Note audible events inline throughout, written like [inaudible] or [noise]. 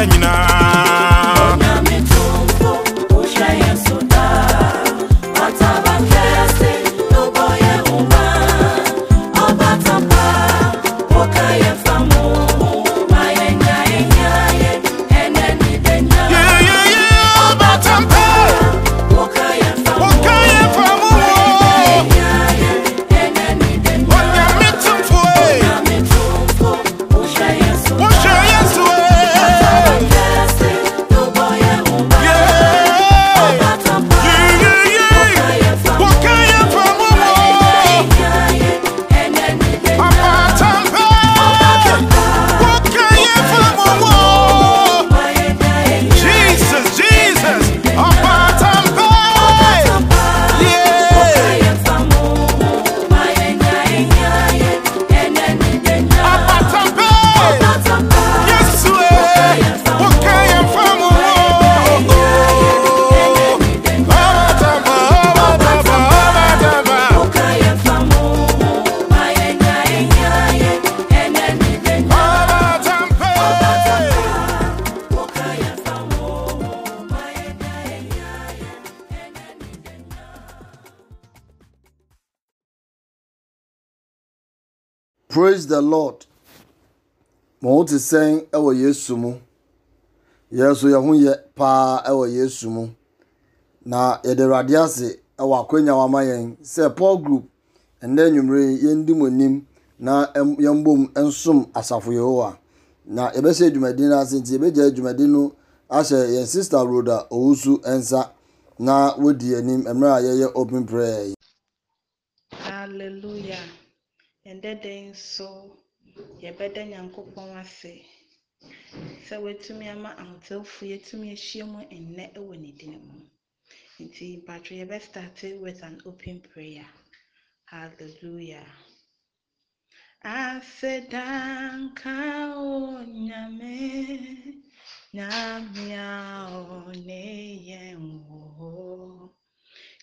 nyinaa sɛn wɔ yesu mu yɛn nso yɛn ho yɛ paa wɔ yesu mu na yɛde awurade ase wɔ akonnwa wama yɛn sɛ paul group ɛnna nnwumire yɛndi mu anim na yɛn bom nsom asafo yehowa na yɛbɛhyɛ dwumadin no ase nti yɛbɛgya dwumadin no ahyɛ yɛn sista roda owusu nsa na wodi anim mmerɛ a yɛyɛ open prayer yi. hallelujah ɛndɛdɛ nso. yɛbɛda nyankopɔn ase. Sɛ watumi ama ahotɛfoɔ yɛtumi ahyia mu nnɛ wɔ ne din mu. Nti mpatwo yɛbɛstarte with an open prayer. Hallelujah. Asedanka o nyame nyame o ne yɛn wɔ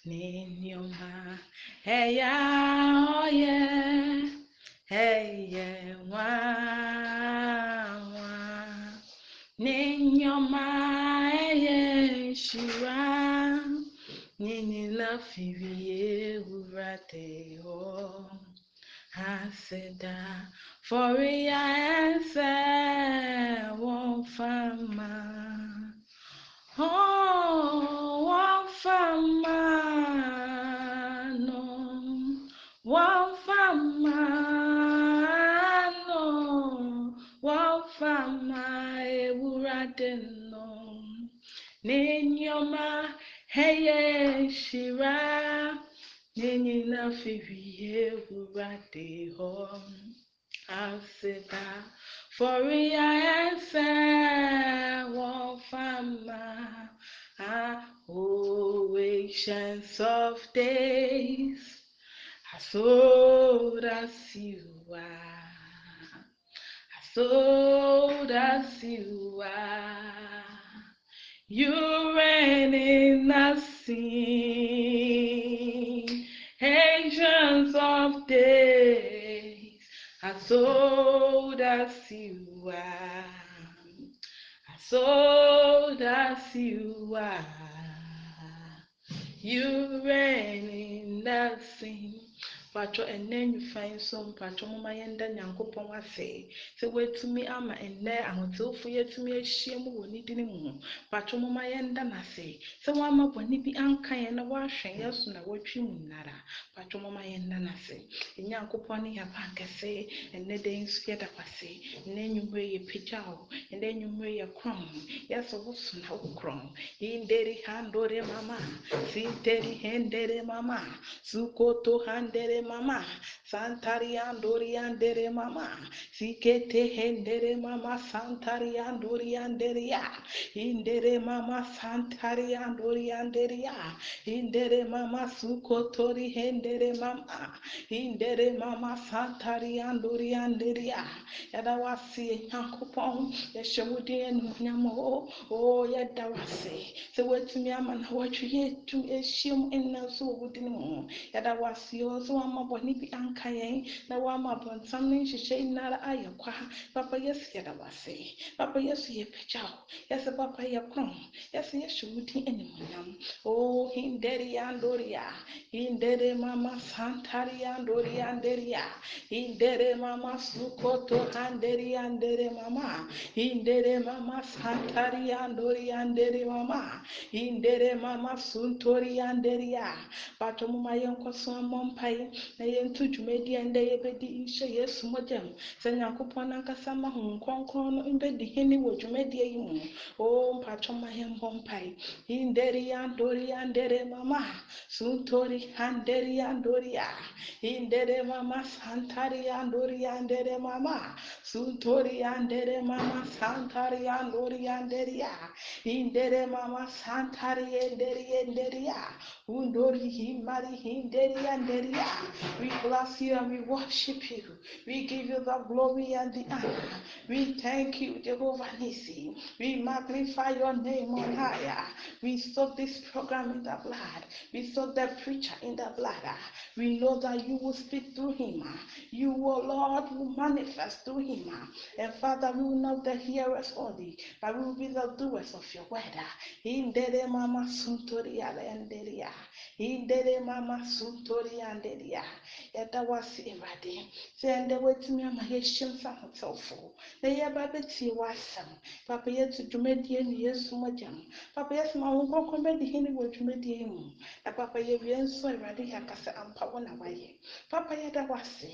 ne nneɔma ɛyɛ ɔyɛ ẹyẹ wá wá n'enyọma ẹyẹ shiwa nyinila firi ewura te hɔ aseda fɔri ya ɛsɛ wɔn fama wɔn fama no. Wɔn fama. afa ma ewura dị nnọ n'enyi ọma heye shira n'enyi n'afịrị ihe ewura dị họ asịda fọrọ ya efe wọfama awations of days asora siwa as old as you are you reign in the sea, ancients of days, as old as you are, as old as you are. You reign in the sea. Mpatwɔ ɛnɛ nyimfa yi nso mpatwɔ moma yɛnda nyankopɔn ase sɛ watumi ama ɛnɛ ahotewfo yɛatumi ahyia mu wɔ ne din mu. Mpatwɔ moma yɛnda n'ase sɛ wama bɔne bi anka yɛn na wahwɛ yɛn so na watwi mu nnara. Mpatwɔ moma yɛnda n'ase nyankopɔn ne yɛba nkɛse ɛnɛ da yi nso yɛda kwase. Ɛnɛ nnwummerɛ yɛ pagya wo ɛnɛ nnwummerɛ yɛ korɔn yɛsɛ wo so na wo korɔn inderi handore mama sinteri hendere mama sukoto handere mama santari andori andere mama. Sikete hendere mama santari andori andere ya indere mama santari andori andere ya indere mama sukotori hendere mama. Indere mama santari andori andere ya yɛda wase nyankopɔn yɛhyɛ wo din animuonyam o o yɛda wase sɛ woatumi ama na wɔatwe yɛtu ahyiam ɛnnɛ nso wɔ wo din mu yɛda wase o sɛ woama bɔne bi anka na ayɛ kwa papa yɛda wase papa yɛsɛ papa din animuonyam o mama santari andori anderia hindere mama sukoto handeri andere mama hindere mama santari mama hindere mama suntori anderia bato mmɔ mpae na yɛnto dwumadi a ndɛ yɛbɛdi nhyɛ yesu mogya mu sɛ nyankopɔn nankasa ma ho nkronkron no mbɛdi hene wɔ dwumadie yi mu. O mpatwɔ ma yɛmbɔ mpae. Hinderi andori andere mama. Suntori handeri andoria hindere mama santari andori andere mama. Suntori andere mama santari andori anderia hindere mama santari enderi enderia undori himari hinderi anderia we bless you and we worship you. We give you the glory and the honor. We thank you Jehovah Nisi. We magnify your name on higher. We soak this program in the blood. We soak the preacher in the blood. We know that you will speak through him. You will Lord will manifest through him. And Father we will not the hearers only but we will be the doers of your word. Indere mama suntori alenderia indere mama suntori anderia yɛda wase awurade sɛ ɛndɛ watumi ama yɛahyia nsa ahotefoɔ na yɛba bɛtie papa yɛto dwumadie ne yesu mogya papa yɛsɛ ma wo nkronkron bɛdi hene wɔ dwumadie yi mu na papa yɛwie nso awurade yɛaka sɛ ampa wo na wayɛ papa yɛda wase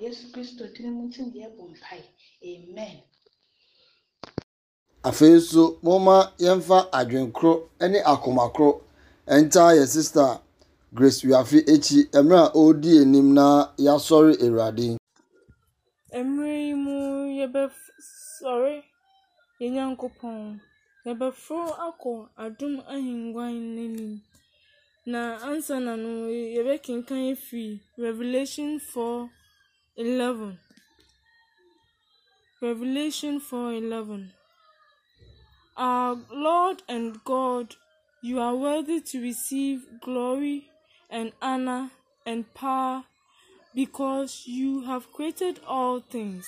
yesu kristo din mu nti ne amen. Afei nso momma yɛmfa adwenkoro ne ntaa yɛ sista grace wiafe akyi mmerɛ a ɔredi anim na yɛasɔre awurade mmerɛ yi mu yɛbɛsɔre yɛn nyankopɔn yɛbɛforo akɔ adom ahengua n'anim na ansa na no yɛbɛkenkan afiri revelation 4 11 revelation 4 11 our lord and god you are worthy to receive glory and honor and power because you have created all things,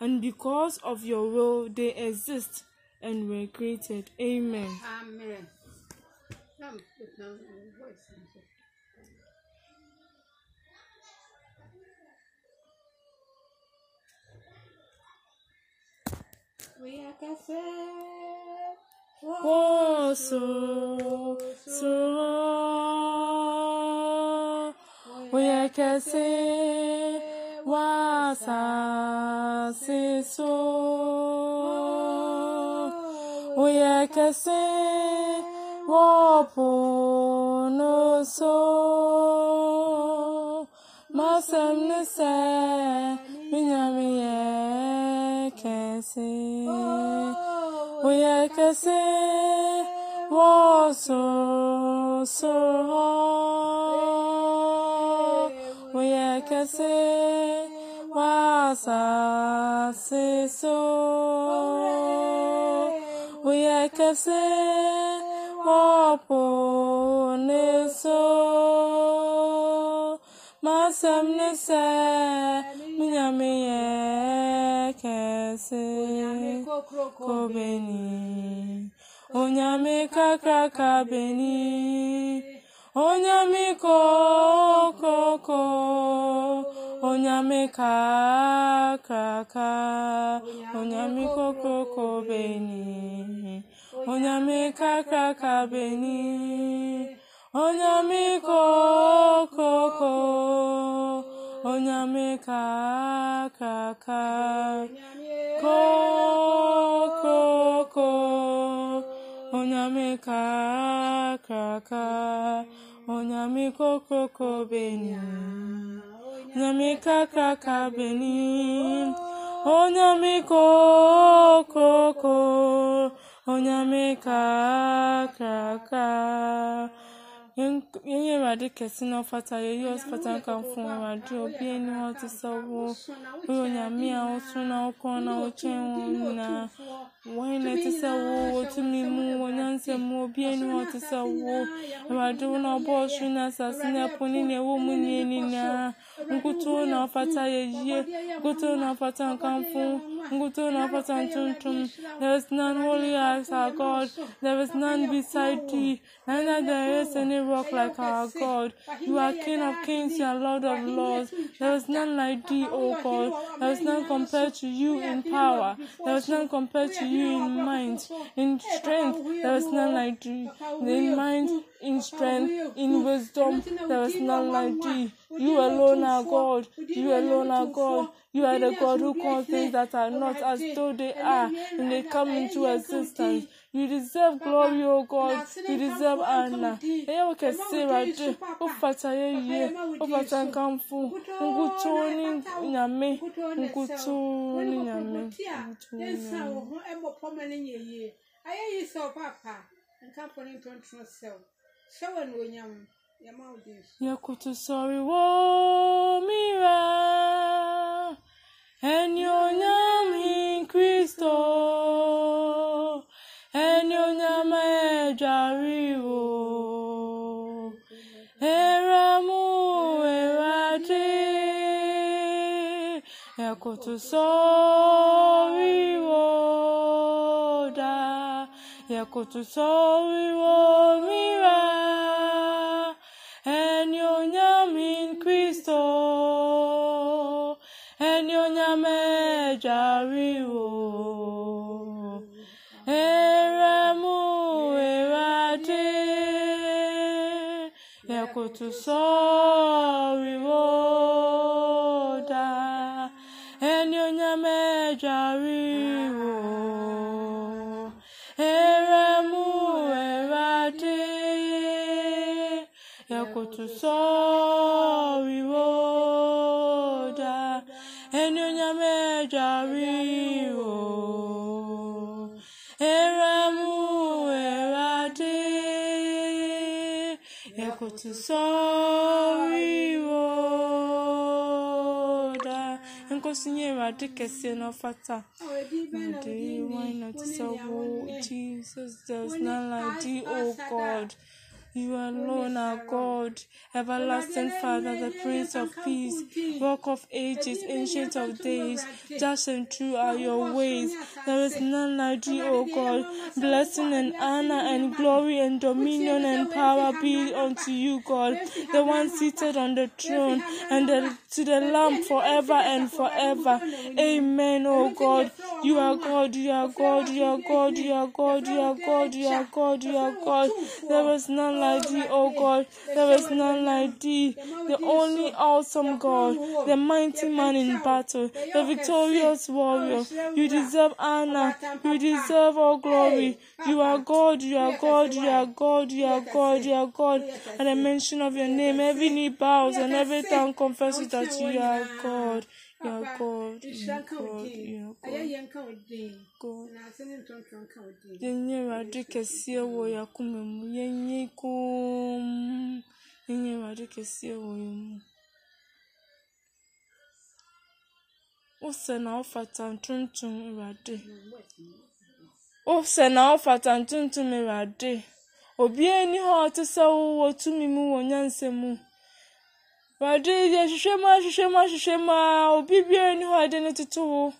and because of your will they exist and were created. Amen. Amen. We are cafe. Oh, so, so, are kese, wasa, se, so, are kese, wapo, no, so, sɛ menyame yɛ kɛse woyɛ kɛse wɔ sorosoro hɔ woyɛ kɛse wɔ asase so woyɛ kɛse wɔ po ne so masɛm ne sɛ menyame yɛ kɛse kobeni onyame kakraka beni onyame kokoko onyame kakraka onyame kokoko beni onyame kakraka beni onyame kokoko onyame kakraka kokoko. onyame kakraka onyame kokoko beni. Onyame kakraka beni. Onyame kokoko. Onyame kakraka yɛnyɛ awurade kɛse na ɔfata yɛyi ɔsfata nkamfo yenye Radike si n'ọfatayo yos fatanka fún Radio bí ẹni wọ́n ti sọwọ ìròyìn àmì àwọn súná ọkọ ọ̀nà ọ̀chẹ́ wọn na wọ́n ilẹ̀ ti sọwọ otu mímú wọn náà ń sẹ mú bí ẹni wọ́n ti sọwọ Radio náà bọ́ ọ̀ṣun náà sàṣìnà pọ̀ nínú ẹ̀wọ̀ mú ní ẹni náà nkutu náà ọfatayo yíyẹ nkutu náà fatanka fún. There is none holy as our god. There is none beside thee. Neither there is any rock like our God. You are King of kings, you are Lord of lords. There is none like thee, O God. There is none compared to you in power. There is none compared to you in might, in strength. There is none like thee. In mind, in strength, in wisdom, there is none like thee. You alone are God. You alone are God. You are the God who calls things that are not as though they are, and they come into existence. You deserve glory, O God. You deserve honor. Ɛyɛ wo kɛse Awurade. Wofata yɛyie. Wofata nkamfo. Nkutu ne nyame. Nkutu ne nyame. Nkutu ne nyame. ho ɛbɔ pɔma no nyɛ yie ayɛ yi sɛ papa nkamfo ne ntontono sɛw wɔ anuonyam yɛma wo din so Yakutu sorry wo mira. Ẹni onyam hin Kristo. Ẹni onyam ẹjariwo. Eramu erade. Yakutu sorry wo da. Yakutu sorry wo mira. Ẹni onyame Kristo, ẹni onyame jariwo, eremu erade, yakoto yakoto sọrí wọ́ọ́dà ẹni onyame jàrí o eramu erade yakoto sọrí wọ́ọ́dà nkosi nye erade ɔfata. Day, why not so Jesus? There's none like thee, O God. You alone are God, everlasting Father, the Prince of Peace, Rock of Ages, Ancient of Days. Just and true are your ways. There is none like thee, O God. Blessing and honor and glory and dominion and power be unto you, God, the one seated on the throne, and the, to the Lamb forever and forever. Amen, O God. You are God, you are God, you are God, you are God, you are God, you are God, you are God. There is none like thee, O God. There is none like thee. The only awesome God, the mighty man in battle, the victorious warrior. You deserve honor. You deserve all glory. You are God. You are God. You are God. You are God. You are God. At the mention of your name, every knee bows and every tongue confesses that you are God. You are God. You are God. You are God. yɛnyɛ awurade kɛseɛ wɔ yɛn akoma mu. Yɛnyɛ koom yɛnyɛ awurade kɛseɛ wɔ yɛn mu. Wosɛ na wofata ntontom awurade wosɛ na wofata ntontom awurade obiara ni hɔ a ɔte sɛ wo wɔ tumi mu wɔ nyansa mu. Awurade yɛhwehwɛ mu ahwehwɛ mu ahwehwɛ mu a obi biara ni hɔ a ɛde ne toto wo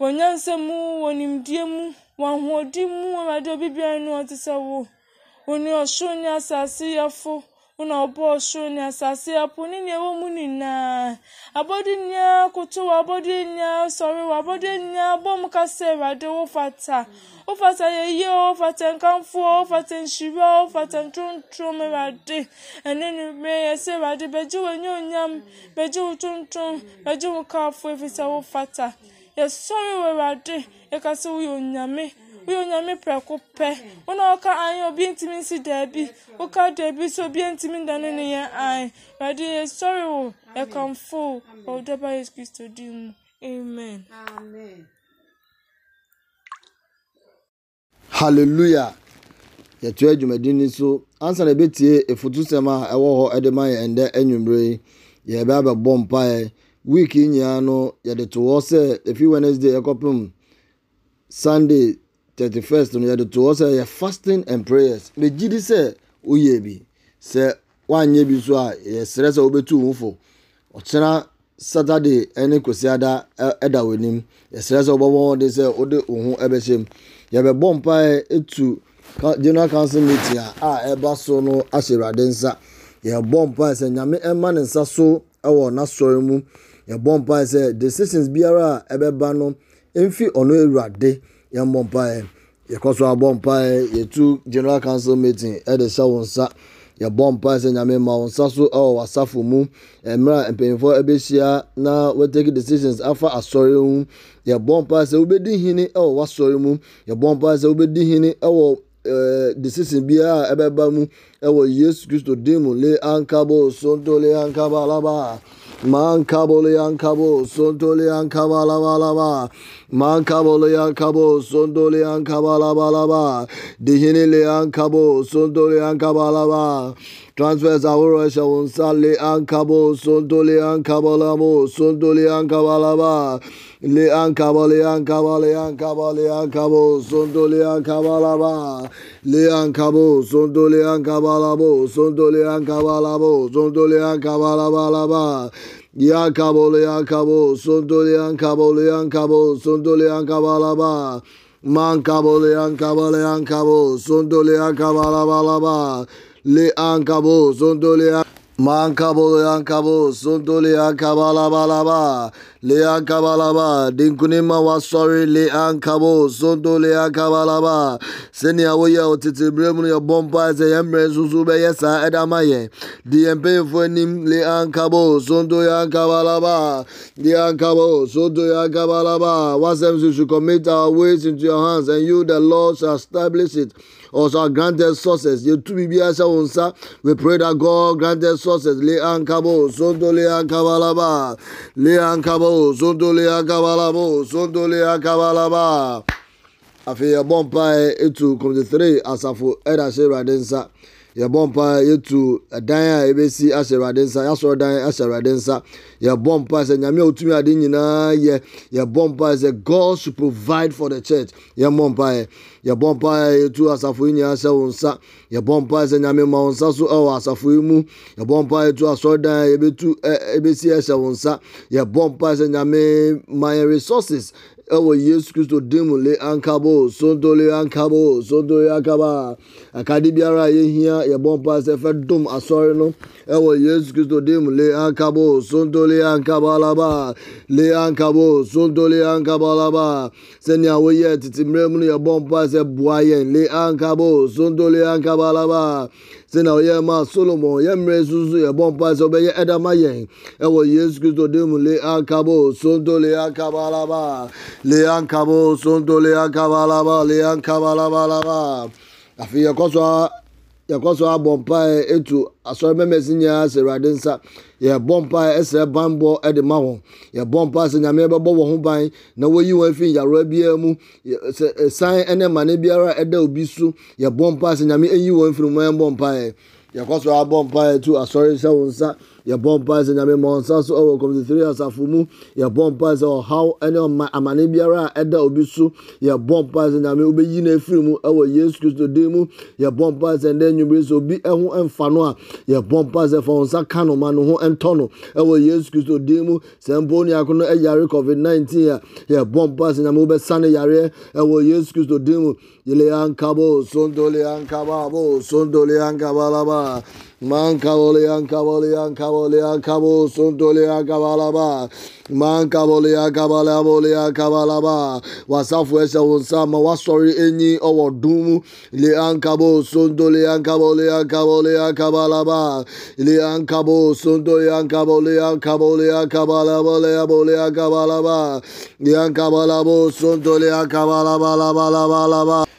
wɔ nyansa mu wɔ nimdeɛ mu wɔ ahoɔden mu awurade obi biara ni hɔ a ɔte sɛ wo wo ne ɔsoro ne asase yɛfo wo na ɔbɔɔ ɔsoro ne asase yɛpo ne nea ɛwɔ mu nyinaa abɔde nyinaa koto wɔ abɔde nyinaa sɔre wɔ abɔde nyinaa bɔ mu kasa awurade wo fata. Wo fata yɛyie wo fata nkamfoɔ wo fata nhyira wo fata ntontom awurade ɛne ne mmerɛ yɛ sɛ awurade bɛgye wo anyɛ onyam bɛgye wo tontom bɛgye wo kaafo ɛfiri sɛ wo fata. Yɛsɔre wɔ awurade yɛka sɛ woyɛ onyame woyɛ onyame prɛko pɛ wo na woka an obi ntumi nsi daabi woka daabi sɛ obi ntumi ndane ne yɛ an awurade yɛsɔre wo yɛkamfo wo wɔ wo daba yesu kristo din mu amen. Amen. Hallelujah. Yɛtoa dwumadin ni so. Ansa na ɛbɛtie efutusɛm a ɛwɔ hɔ ɛde ma yɛn ɛndɛ anwummere yi yɛbɛ abɛbɔ mpaeɛ week yi nyinaa no yɛde to hɔ sɛ efi wednesday ɛkɔpem sunday thirty first no yɛde to hɔ sɛ yɛ fasting and prayers. Megye di sɛ woyɛ bi. Sɛ woanyɛ bi so a yɛsrɛ sɛ wobɛtu wo fo ɔkyena saturday ɛne kosiada ɛda w'anim yɛsrɛ sɛ wobɛbɔ wɔde sɛ wode wo ho ɛbɛhyɛ mu yɛbɛbɔ mpaeɛ etu ka- general council meeting a a ɛba so no ahyɛ awurade nsa. Yɛbɔ mpaeɛ sɛ nyame ɛma ne nsa so ɛwɔ n'asɔre mu. Yɛbɔ mpaeɛ sɛ decisions biara a ɛbɛba no. Mfi ɔno awurade yɛmmɔ mpaeɛ yɛkɔ so abɔ mpaeɛ yɛtu general council meeting ɛde hyɛ wo nsa yɛbɔ mpaeɛ sɛ nyame ma wo nsa so ɛwɔ w'asafo mu mmerɛ mpanyinfoɔ ɛbɛhyia na wɔtake decisions afa asɔre mu yɛbɔ mpaeɛ sɛ wobɛdi hene ɛwɔ w'asɔre mu yɛbɔ mpaeɛ sɛ wobɛdi hene ɛwɔ ɛɛ decision biara a ɛbɛba mu ɛwɔ yesu kristo din mu le ankabo sonto le ankaba alaba Man kabolayan kabo, sondolayan kabalaba laba. Man kabolayan kabo, sondolayan kabalaba laba. Dihinileyan kabo, sondolayan kabalaba. Transfers avro şavun salli an kabo, sondolayan kabalamo, sondolayan kabalaba. lian kaba lian kaba le kaba lian kabo sondo lian kaba le lian kabo sondo lian kaba labo sondo lian kaba labo sondo lian kaba laba laba lian kabo lian kabo sondo ankabo le ankabo kabo sondo lian kaba laba man kabo lian kaba lian kabo sondo lian kaba laba laba lian kabo sondo lian Mankabo yankabo sondo le yankaba laba laba le yankaba laba dinkunima wa sori le yankabo sondo le yankaba laba sani awo yɛ o tete bere mu yɛ bɔ mpa ɛsɛ yɛn mmerɛ nsusu bɛ yɛ saa ɛda ma yɛ deɛ mpanyinfo anim le yankabo sondo yankaba laba le yankabo sondo yankaba laba wasɛm susu commit our ways into your hands and you the lord establish it also granted sources yɛtu biribiara hyɛ wo nsa we pray that god granted sources le ankabo sonto le ankabalaba. Le ankabo sonto le ankabalabo sonto le ankabalaba. Afei yɛbɔ mpae ɛtu committee three. Asafo ɛda hyɛ awurade yɛbɔ mpae yɛtu ɛdan a ɛbɛsi ahyɛ awurade nsa yɛasɔrɔ dan ahyɛ awurade nsa. Yɛbɔ mpae sɛ nyame a ɔtumi ade nyinaa yɛ yɛbɔ mpae sɛ god should provide for the church. Yɛmmɔ mpae yɛbɔ mpae yɛtu asafo yi nyinaa hyɛ wo nsa. Yɛbɔ mpae sɛ nyame ma wo nsa so ɛwɔ asafo yi mu. Yɛbɔ mpae yɛtu asɔredan a yɛbɛtu ɛbɛsi ɛhyɛ wo nsa. Yɛbɔ mpae sɛ nyame ma yɛn resources ɛwɔ yesu kristo dim le ankabo sonto le ankabo sonto le ankaba akade biara a yɛhia yɛbɔ mpa sɛ fɛ dom asɔre no. Ɛwɔ yesu kristo dim le ankabo sonto le ankaba laba le ankabo sonto le ankaba laba sɛnea woyɛ tete mmerɛ mu no yɛbɔ mpa sɛ boa yɛn le ankabo sonto le ankaba laba sɛnea ɔyɛ ma solomon yɛ mmerɛ susu yɛbɔ mpa sɛ ɔbɛyɛ ɛdama yɛn ɛwɔ yesu kristo dim mu le ankabo sonto le ankaba laba le ankabo sonto le ankaba laba le ankaba laba laba afei yɛkɔ so a yɛkɔ so abɔ mpaeɛ etu asɔre mɛmɛsi nyinaa sɛ awurade nsa. Yɛbɔ mpaeɛ ɛsrɛ banbɔ ɛde ma wɔn. Yɛbɔ mpaeɛ sɛ nyame bɛbɔ wɔn ho ban na wɔyi wɔn afiri nyarewa biara mu. Sɛ ɛsan ɛne mane biara ɛda obi so. Yɛbɔ mpaeɛ sɛ nyame ɛyi wɔn afiri mu ɛmbɔ mpaeɛ yɛkɔ abɔ mpaeɛ tu asɔre hyɛ wɔn nsa. Yɛbɔ mpaeɛ sɛ nyame ma so ɛwɔ kɔmpitere asafo mu. Yɛbɔ mpaeɛ sɛ ɔhaw ɛne ɔma amane biara a ɛda obi so yɛbɔ mpaeɛ sɛ nyame wobɛyi no afiri mu ɛwɔ yesu kristo din mu. Yɛbɔ mpaeɛ sɛ ndɛ nnwumere sɛ obi ɛho ɛmfa no a. Yɛbɔ mpaeɛ sɛ fa nsa ka no ma ne ho ɛntɔ no. Ɛwɔ yesu kristo din mu. Sɛ mpo niako no ɛyare covid 19 a. Yɛbɔ mpaeɛ sɛ nyame wobɛsa no yareɛ ɛwɔ yesu kristo din mu yeleankabo sondoleankababo sondoleankabalaba mankaboleankaboliankaboliankabo sondoleankabalaba mankaboleankabalaboleankabalaba wasafo ɛhyɛ wo nsa ma wasɔre enyi ɔwɔ dum mu leankabo sondoleankaboleankaboleankabalaba leankabo sondoleankaboleankaboleankabalabaleaboleankabalaba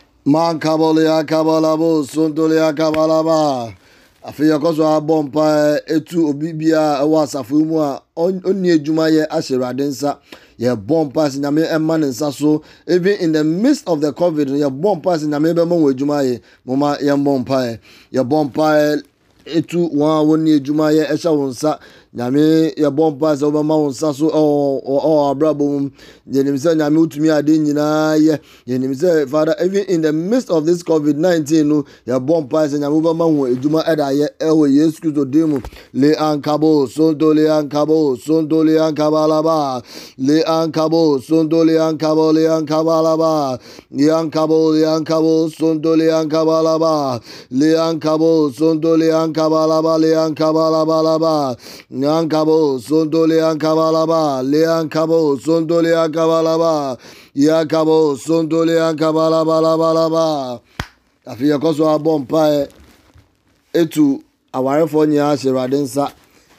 afei yɛkɔ so abɔ mpa etu obi biara ɛwɔ asafo yi mu a ɔn- ɔnni adwuma yɛ ahyɛ awurade nsa. Yɛbɔ mpa sɛ nyame ɛma ne nsa so. Even in the midst of the covid yɛbɔ mpa sɛ nyame bɛma wɔn adwuma yɛ moma yɛmbɔ mpa yɛbɔ mpa etu wɔn a wɔnni adwuma yɛ ɛhyɛ wɔn nsa nyame yɛbɔ mpa sɛ wobɛma wo nsa so ɛwɔ abrabɔ mu. Yɛnim sɛ nyame wotumi ade nyinaa yɛ. Yɛnim sɛ father even in the midst of this covid-19 no yɛbɔ mpa sɛ nyame wobɛma ho adwuma ɛda yɛ ɛwɔ yesu kristo din mu. Le ankabo sonto le ankabo sonto le ankabalaba. Le ankabo sonto le ankabo le ankabalaba. Le ankabo le ankabo sonto le ankabalaba. Le ankabo sonto le ankabalaba le ankabalabalaba Yankabo sondole yankabalaba leyankabo sondole yankabalaba yankabo sondole yankabalabalabalaba afei yɛkɔ so abɔ mpaeɛ etu awarefoɔ nyinaa hyɛ awurade nsa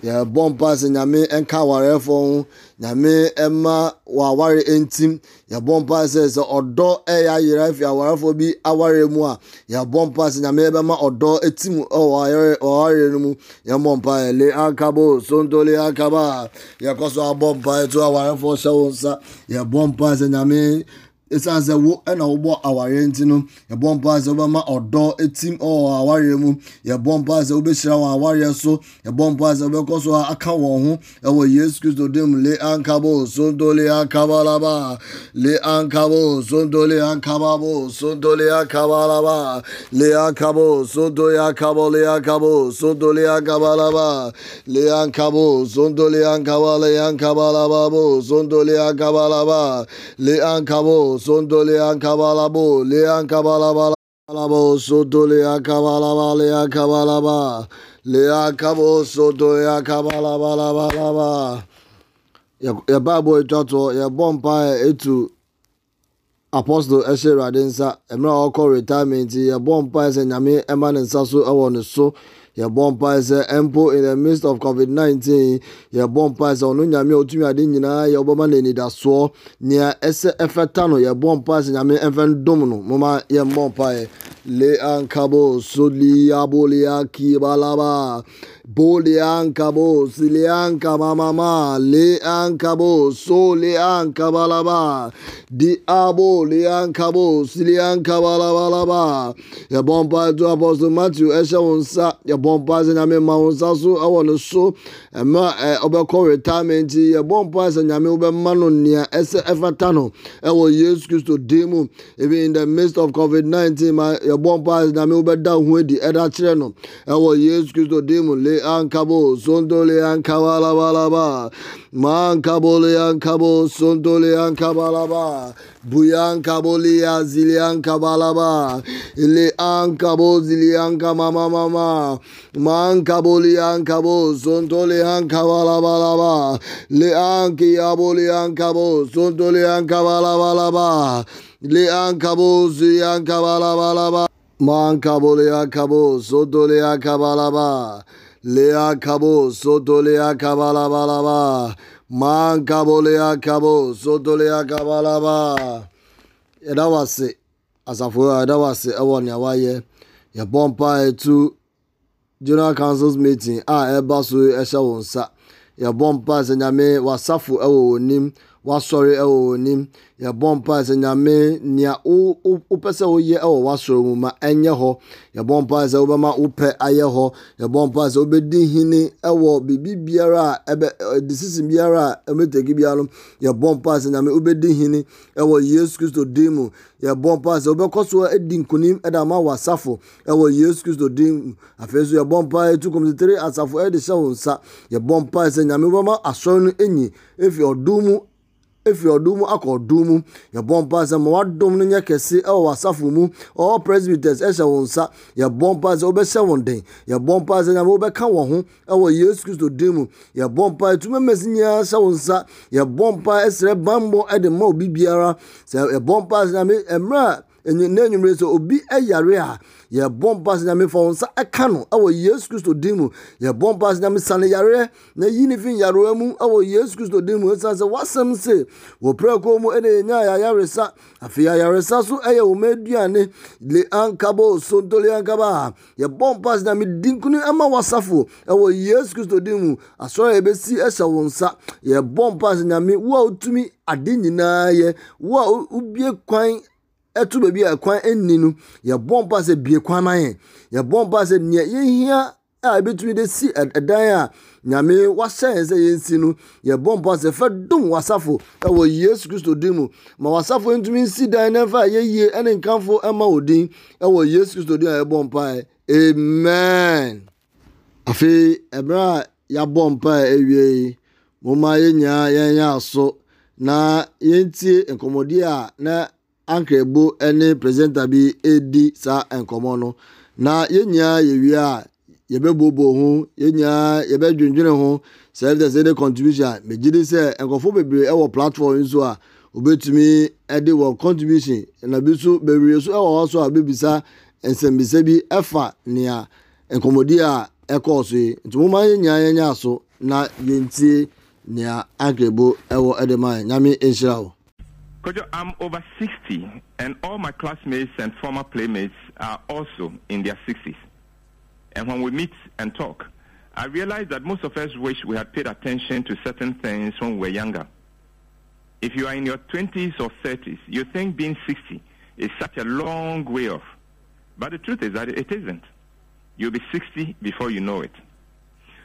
yɛbɔ mpa sɛ nyame nka awarefoɔ ho nyame ɛma wɔ aware ntim. Yɛbɔ mpa sɛ sɛ ɔdɔ ɛyɛ ayera afi awarefoɔ bi aware mu a yɛbɔ mpa sɛ nyame bɛma ɔdɔ ɛtim ɛwɔ no mu. Yɛbɔ mpa yɛ le akabo sontole akaba. Yɛkɔ so abɔ mpa to awarefoɔ hyɛ wo nsa. Yɛbɔ mpa sɛ nyame ɛsiane sɛ wo ɛna wobɔ awareɛ nti no yɛbɔ mpa wobɛma ɔdɔ ɛtim ɔwɔ awareɛ mu yɛbɔ mpa sɛ wobɛhyira wɔn awareɛ so. Yɛbɔ mpa sɛ wobɛkɔ so aka wɔn ho ɛwɔ yesu kristo dim le ankabo sontole ankabalaba. Le ankabo sontole ankababo sontole ankabalaba. Le ankabo sontole ankabo le ankabo sontole ankabalaba. Le ankabo sontole ankabale ankabalababo sontole ankabalaba. Le ankabo bo sondo le ankabala bo le ankabala bala Alabo soto le akabala bale akabala ba le akabo soto le bala bala ba yɛ baabo etwa toɔ yɛbɔ mpa etu apɔstol ɛhyɛ awurade nsa mmerɛ a ɔkɔ retirement yɛbɔ mpa nyame ɛma nsa so ɛwɔ so yɛbɔ mpaeɛ sɛ mpo in the midst of covid-19 yɛbɔ mpaeɛ sɛ ɔno nyame ɔtumi ade nyinaa yɛ wobɛma no anidasoɔ nea ɛsɛ ɛfɛta no yɛbɔ mpaeɛ sɛ nyame ɛmfɛ ndom no moma yɛmmɔ mpaeɛ le ankabo kibalaba boliankabo silianka mamama le ankabo soliankabalaba diabo liankabo siliankabalabalaba yɛbɔ mpaeɛ to apostle matthew ɛhyɛ wo nsa yɛbɔ mpaeɛ sɛ nyame ma wo nsa so ɛwɔ no so ɛma ɛ ɔbɛkɔ retirement yɛbɔ mpaeɛ sɛ nyame wobɛma no nea ɛsɛ ɛfata no ɛwɔ yesu kristo din mu even in the midst of covid-19 ma yɛbɔ mpaeɛ sɛ nyame wobɛda wo ho adi ɛda kyerɛ no ɛwɔ yesu kristo din mu le an ankabo zondo le an kabalabalaba. Man kabo le an kabo le an kabalaba. Buyan kabo le an zili an kabalaba. Le an kabo zili mama mama man kabo le an le an le an kiyabo le an le an le an kabo zili an kabalabalaba. Man kabole akabo, zodole. Lea kabo soto lea kabalabalaba. Man kabo lea kabo soto lea kabalaba. Yɛda wase asafo a yɛda wase ɛwɔ nea wayɛ yɛbɔ mpa etu general councils meeting a ɛba so ɛhyɛ wɔn nsa yɛbɔ mpa sɛ nyame wasafo ɛwɔ wɔn nim wasɔre ɛwɔ wɔn nim yɛbɔ mpa sɛ nyame nea wopɛ sɛ woyɛ ɛwɔ wasɔre mu ma ɛnyɛ hɔ. Yɛbɔ mpa sɛ wobɛma wopɛ ayɛ hɔ. Yɛbɔ mpa sɛ wobɛdi hene ɛwɔ biribi biara a ɛbɛ decision biara a ɛmɛtɛki biara no. Yɛbɔ mpa sɛ nyame wobɛdi hene ɛwɔ yesu kristo din mu. Yɛbɔ mpa sɛ wobɛkɔ so adi nkonim ɛde ama wɔ asafo ɛwɔ yesu kristo din mu. Afei nso yɛbɔ mpa etu kɔmpitere asafo ɛde hyɛ wɔn nsa. Yɛbɔ mpa sɛ nyame wobɛma asɔre no enyi efi ɔdun mu efiri ɔdum mu akɔ ɔdum mu yɛbɔ mpa sɛ ma wadom no nyɛ kɛse ɛwɔ w'asafo mu. Ɔwɔ presbyters ɛhyɛ wɔn nsa yɛbɔ mpa sɛ wobɛhyɛ wɔn den yɛbɔ mpa sɛ nyame wobɛka wɔn ho ɛwɔ yesu kristo din mu yɛbɔ mpa etuma mɛsi nyinaa hyɛ wɔn nsa yɛbɔ mpa ɛsrɛ bambɔ ɛde ma obi biara sɛ yɛbɔ mpa sɛ nyame mmerɛ enyimire sɛ obi ɛyare a yɛbɔ mpa sɛ nyame fa wɔn nsa ɛka no ɛwɔ yesu kristo din mu. Yɛbɔ mpa nyame sane yareɛ na yi ne fi yareɛ mu ɛwɔ yesu kristo din mu. Ɛsiane sɛ wasɛm se wɔ prɛko mu ɛna yɛnya ayaresa afei ayaresa so ɛyɛ wɔn aduane. Le ankabo sontole ankaba. Yɛbɔ mpa sɛ nyame di nkuni ɛma wasafo ɛwɔ yesu kristo din mu. Asɔre a yɛbɛsi ɛhyɛ wɔn nsa. Yɛbɔ mpa sɛ nyame wo a wotumi ade nyinaa yɛ wo a wobie kwan ɛto baabi a ɛkwan nni no yɛbɔ mpa sɛ bie kwan ma yɛn. Yɛbɔ mpa sɛ nea yɛhia a ebetumi de si ɛdan a nyame wahyɛ yɛn sɛ yɛnsi no yɛbɔ mpa sɛ fɛ dum wasafo ɛwɔ yesu kristo din mu. Ma wasafo ntumi nsi dan na fa yɛyie ɛne nkanfo ɛma wɔ din ɛwɔ yesu kristo din a yɛbɔ mpa amen. Afei ɛberɛ a yɛabɔ mpa awie yi mo ma yɛn nyinaa yɛn yɛ aso na yɛntie nkɔmmɔdeɛ a na anka ebo ne presenter bi edi saa nkɔmɔ no. Na yɛn nyinaa yɛwie a yɛbɛbobo ho yɛn nyinaa yɛbɛdwendwene ho sɛ ɛfɛ sɛ ɛde contribution megye di sɛ nkɔfo bebree ɛwɔ platform nso a obetumi ɛde wɔ contribution. Na bi nso bebree nso ɛwɔ hɔ so a bebisa nsɛmbisa bi ɛfa nea nkɔmɔdi a ɛkɔɔ so yi. Nti mo ma yɛn nyinaa yɛn nyɛ aso na yɛntie nea anka ɛwɔ ɛde ma yɛn nyame nhyira o. Kojo, I'm over 60, and all my classmates and former playmates are also in their 60s. And when we meet and talk, I realize that most of us wish we had paid attention to certain things when we were younger. If you are in your 20s or 30s, you think being 60 is such a long way off. But the truth is that it isn't. You'll be 60 before you know it.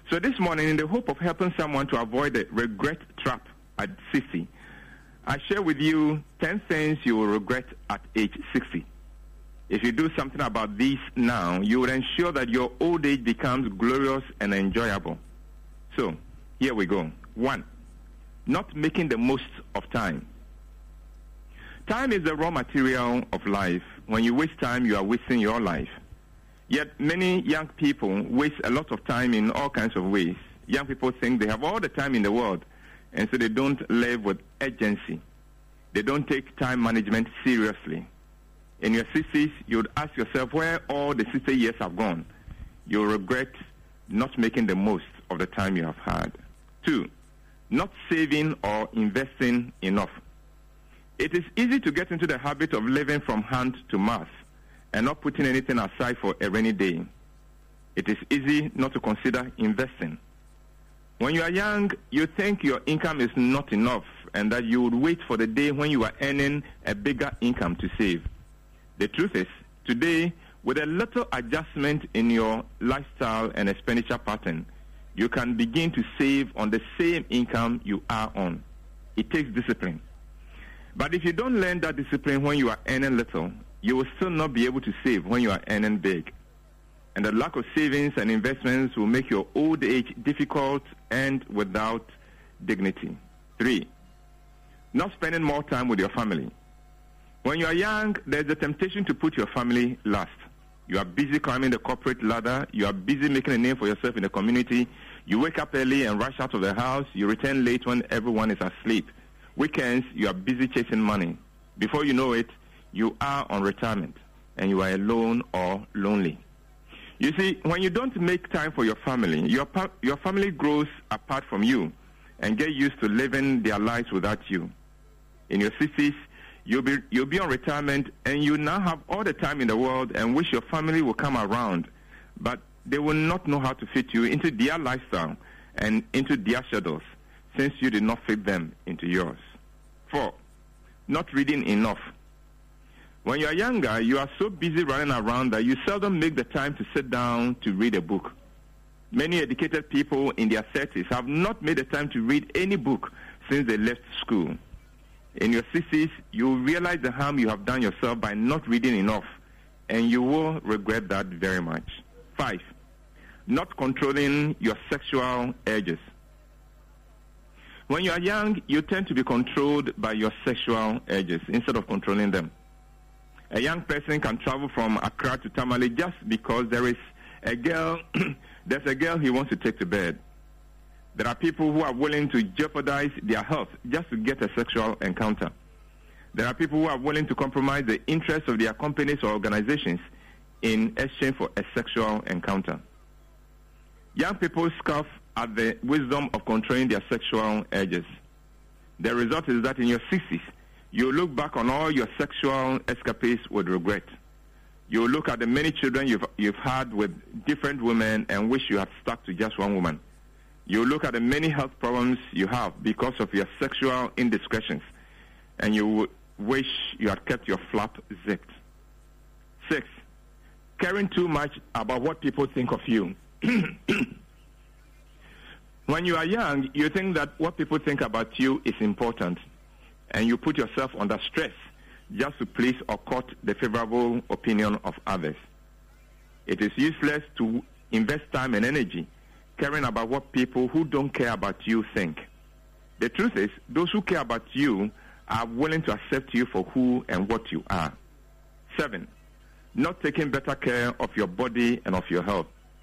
So this morning, in the hope of helping someone to avoid the regret trap at 60, I share with you 10 things you will regret at age 60. If you do something about these now, you will ensure that your old age becomes glorious and enjoyable. So, here we go. One, not making the most of time. Time is the raw material of life. When you waste time, you are wasting your life. Yet many young people waste a lot of time in all kinds of ways. Young people think they have all the time in the world, and so they don't live with urgency. They don't take time management seriously. In your 60s, you'd ask yourself where all the 60 years have gone. You'll regret not making the most of the time you have had. Two, not saving or investing enough. It is easy to get into the habit of living from hand to mouth and not putting anything aside for a rainy day. It is easy not to consider investing. When you are young, you think your income is not enough and that you would wait for the day when you are earning a bigger income to save. The truth is, today, with a little adjustment in your lifestyle and expenditure pattern, you can begin to save on the same income you are on. It takes discipline. But if you don't learn that discipline when you are earning little, you will still not be able to save when you are earning big. And the lack of savings and investments will make your old age difficult and without dignity. Three, not spending more time with your family. When you are young, there's a temptation to put your family last. You are busy climbing the corporate ladder. You are busy making a name for yourself in the community. You wake up early and rush out of the house. You return late when everyone is asleep. Weekends, you are busy chasing money. Before you know it, you are on retirement and you are alone or lonely. You see, when you don't make time for your family, your, your family grows apart from you and get used to living their lives without you. In your 60s, you'll be, you'll be on retirement and you now have all the time in the world and wish your family will come around, but they will not know how to fit you into their lifestyle and into their schedules since you did not fit them into yours. Four, not reading enough. When you are younger, you are so busy running around that you seldom make the time to sit down to read a book. Many educated people in their 30s have not made the time to read any book since they left school. In your 60s, you will realize the harm you have done yourself by not reading enough, and you will regret that very much. Five, not controlling your sexual urges. When you are young, you tend to be controlled by your sexual urges instead of controlling them. A young person can travel from Accra to Tamale just because there is a girl, [clears throat] there's a girl he wants to take to bed. There are people who are willing to jeopardize their health just to get a sexual encounter. There are people who are willing to compromise the interests of their companies or organizations in exchange for a sexual encounter. Young people scoff at the wisdom of controlling their sexual urges. The result is that in your 60s, you look back on all your sexual escapades with regret. You look at the many children you've, you've had with different women and wish you had stuck to just one woman. You look at the many health problems you have because of your sexual indiscretions, and you wish you had kept your flap zipped. Six, caring too much about what people think of you. [clears throat] when you are young, you think that what people think about you is important, and you put yourself under stress just to please or court the favorable opinion of others. It is useless to invest time and energy caring about what people who don't care about you think. The truth is, those who care about you are willing to accept you for who and what you are. Seven, not taking better care of your body and of your health. [clears throat]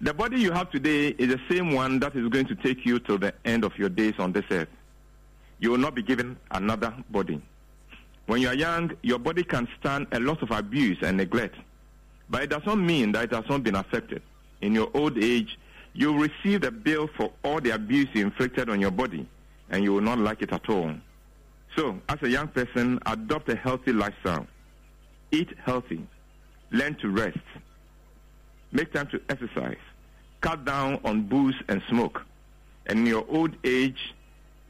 the body you have today is the same one that is going to take you to the end of your days on this earth. You will not be given another body. When you are young, your body can stand a lot of abuse and neglect, but it does not mean that it has not been affected. In your old age, you will receive the bill for all the abuse you inflicted on your body, and you will not like it at all. So, as a young person, adopt a healthy lifestyle. Eat healthy. Learn to rest. Make time to exercise. Cut down on booze and smoke. And in your old age,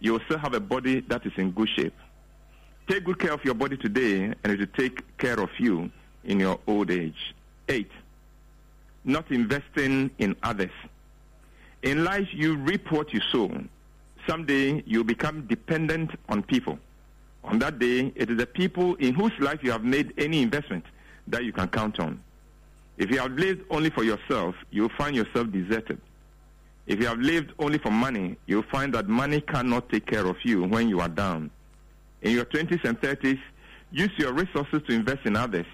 you will still have a body that is in good shape. Take good care of your body today, and it will take care of you in your old age. Eight, not investing in others. In life, you reap what you sow. Someday, you become dependent on people. On that day, it is the people in whose life you have made any investment that you can count on. If you have lived only for yourself, you'll find yourself deserted. If you have lived only for money, you'll find that money cannot take care of you when you are down. In your 20s and 30s, use your resources to invest in others,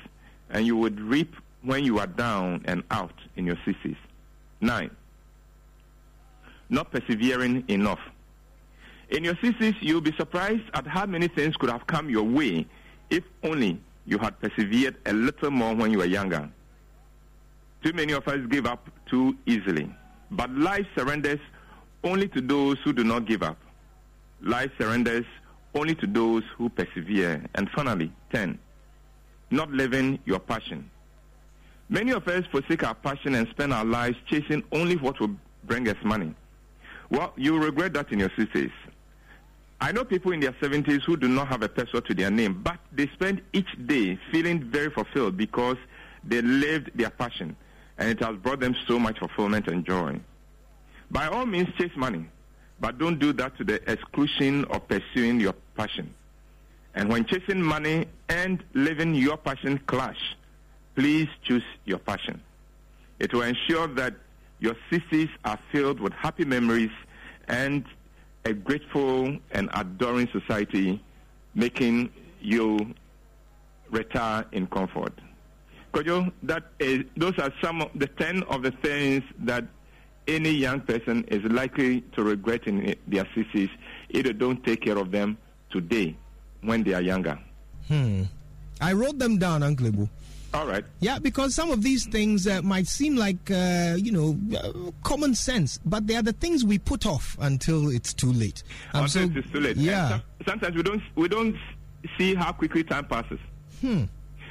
and you would reap when you are down and out in your 60s. Nine, not persevering enough. In your 60s, you'll be surprised at how many things could have come your way if only you had persevered a little more when you were younger. Too many of us give up too easily. But life surrenders only to those who do not give up. Life surrenders only to those who persevere. And finally, 10. Not living your passion. Many of us forsake our passion and spend our lives chasing only what will bring us money. Well, you regret that in your 60s. I know people in their 70s who do not have a peso to their name, but they spend each day feeling very fulfilled because they lived their passion and it has brought them so much fulfillment and joy. By all means, chase money, but don't do that to the exclusion of pursuing your passion. And when chasing money and living your passion clash, please choose your passion. It will ensure that your 60s are filled with happy memories and a grateful and adoring society making you retire in comfort. Kojo, that is, those are some of the 10 of the things that any young person is likely to regret in their 60s if they don't take care of them today when they are younger. Hmm. I wrote them down, Uncle Ibu. All right. Yeah, because some of these things uh, might seem like, uh, you know, uh, common sense, but they are the things we put off until it's too late. Um, Until it's too late. Yeah. some- sometimes we don't we don't see how quickly time passes. Hmm.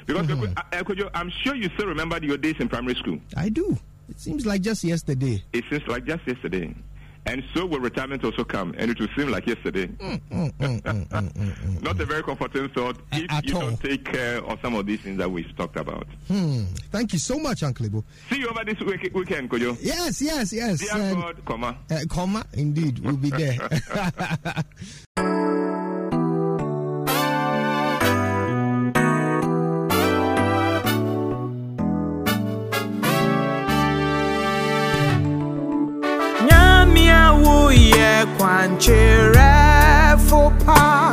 Because Mhm. uh, uh, I'm sure you still remember your days in primary school. I do. It seems like just yesterday. It seems like just yesterday. And so will retirement also come, and it will seem like yesterday. Mm, mm, mm, mm, mm, mm. [laughs] Not a very comforting thought if at you all. don't take care of some of these things that we've talked about. Hmm. Thank you so much, Uncle Ibu. See you over this week- weekend, Kojo. Yes, yes, yes. Dear um, God, comma. uh, comma, indeed, we'll be there. [laughs] [laughs] woyɛ kwankyerɛfo pa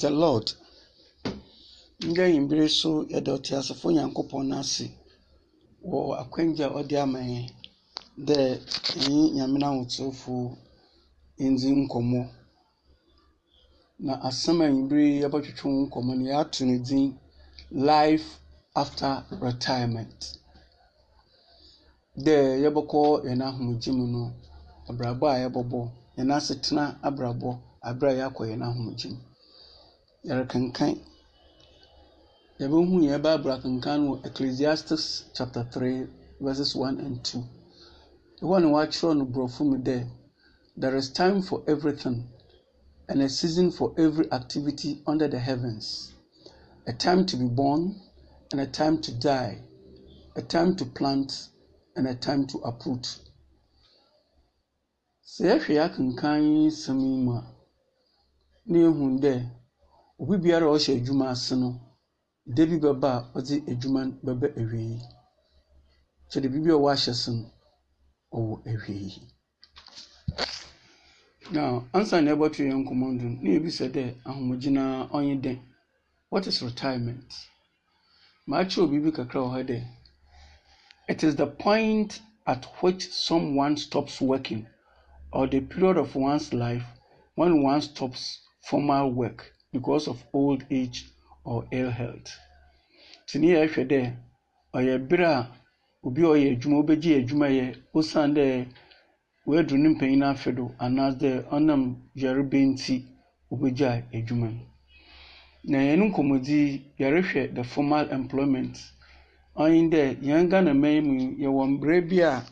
the lord. Ndɛ yimbere so yɛda ɔteasefo nyankopɔn no ase wɔ akwangya a ɔde ama yɛn dɛ ɛnyi nyame ahotefoɔ ndzi nkɔmmɔ. Na asɛm a yimbere yi yɛbɛtwetwe ho nkɔmmɔ no yɛato no din life after retirement. Dɛ yɛbɛkɔ yɛn ahomegye mu no abrabɔ a yɛbɛbɔ yɛn asetena abrabɔ abere a yɛakɔ yɛn ahomegye mu. Yɛrekenkan. Yɛbɛhu yɛn bible akenkan wɔ ecclesiastes chapter 3 verses 1 and 2 ɛhɔ ne wɔakyerɛw no borɔfo mu dɛ there is time for everything and a season for every activity under the heavens. A time to be born and a time to die a time to plant and a time to uproot. Sɛ yɛhwɛ yɛ akenkan sɛm yi mu a na yɛhu dɛ obi biara a ɔhyɛ adwuma ase no da bi bɛba a ɔdze adwuma no bɛbɛ awiei kyerɛ biribi a ɔwɔ se no ɔwɔ awiei na ansa na ɛbɛto yɛn nkɔmmɔ no na yɛbisa dɛ ahomegyina ɔnye dɛn? What is retirement? Maakyerɛw biribi kakra wɔ ha dɛ it is the point at which someone stops working or the period of one's life when one stops formal work because of old age or ill health. Tini yɛ hwɛ dɛ ɔyɛ bere a obi a ɔyɛ adwuma obɛgye adwuma yɛ osiane dɛ wadu ne mpanyin afe do anaasɛ ɔnam yareba nti obɛgya adwuma no. Na yɛn nkɔmmɔdzi yɛrehwɛ the formal employment. Ɔnye dɛ yɛn Ghana man mu yɛwɔ mbere bi a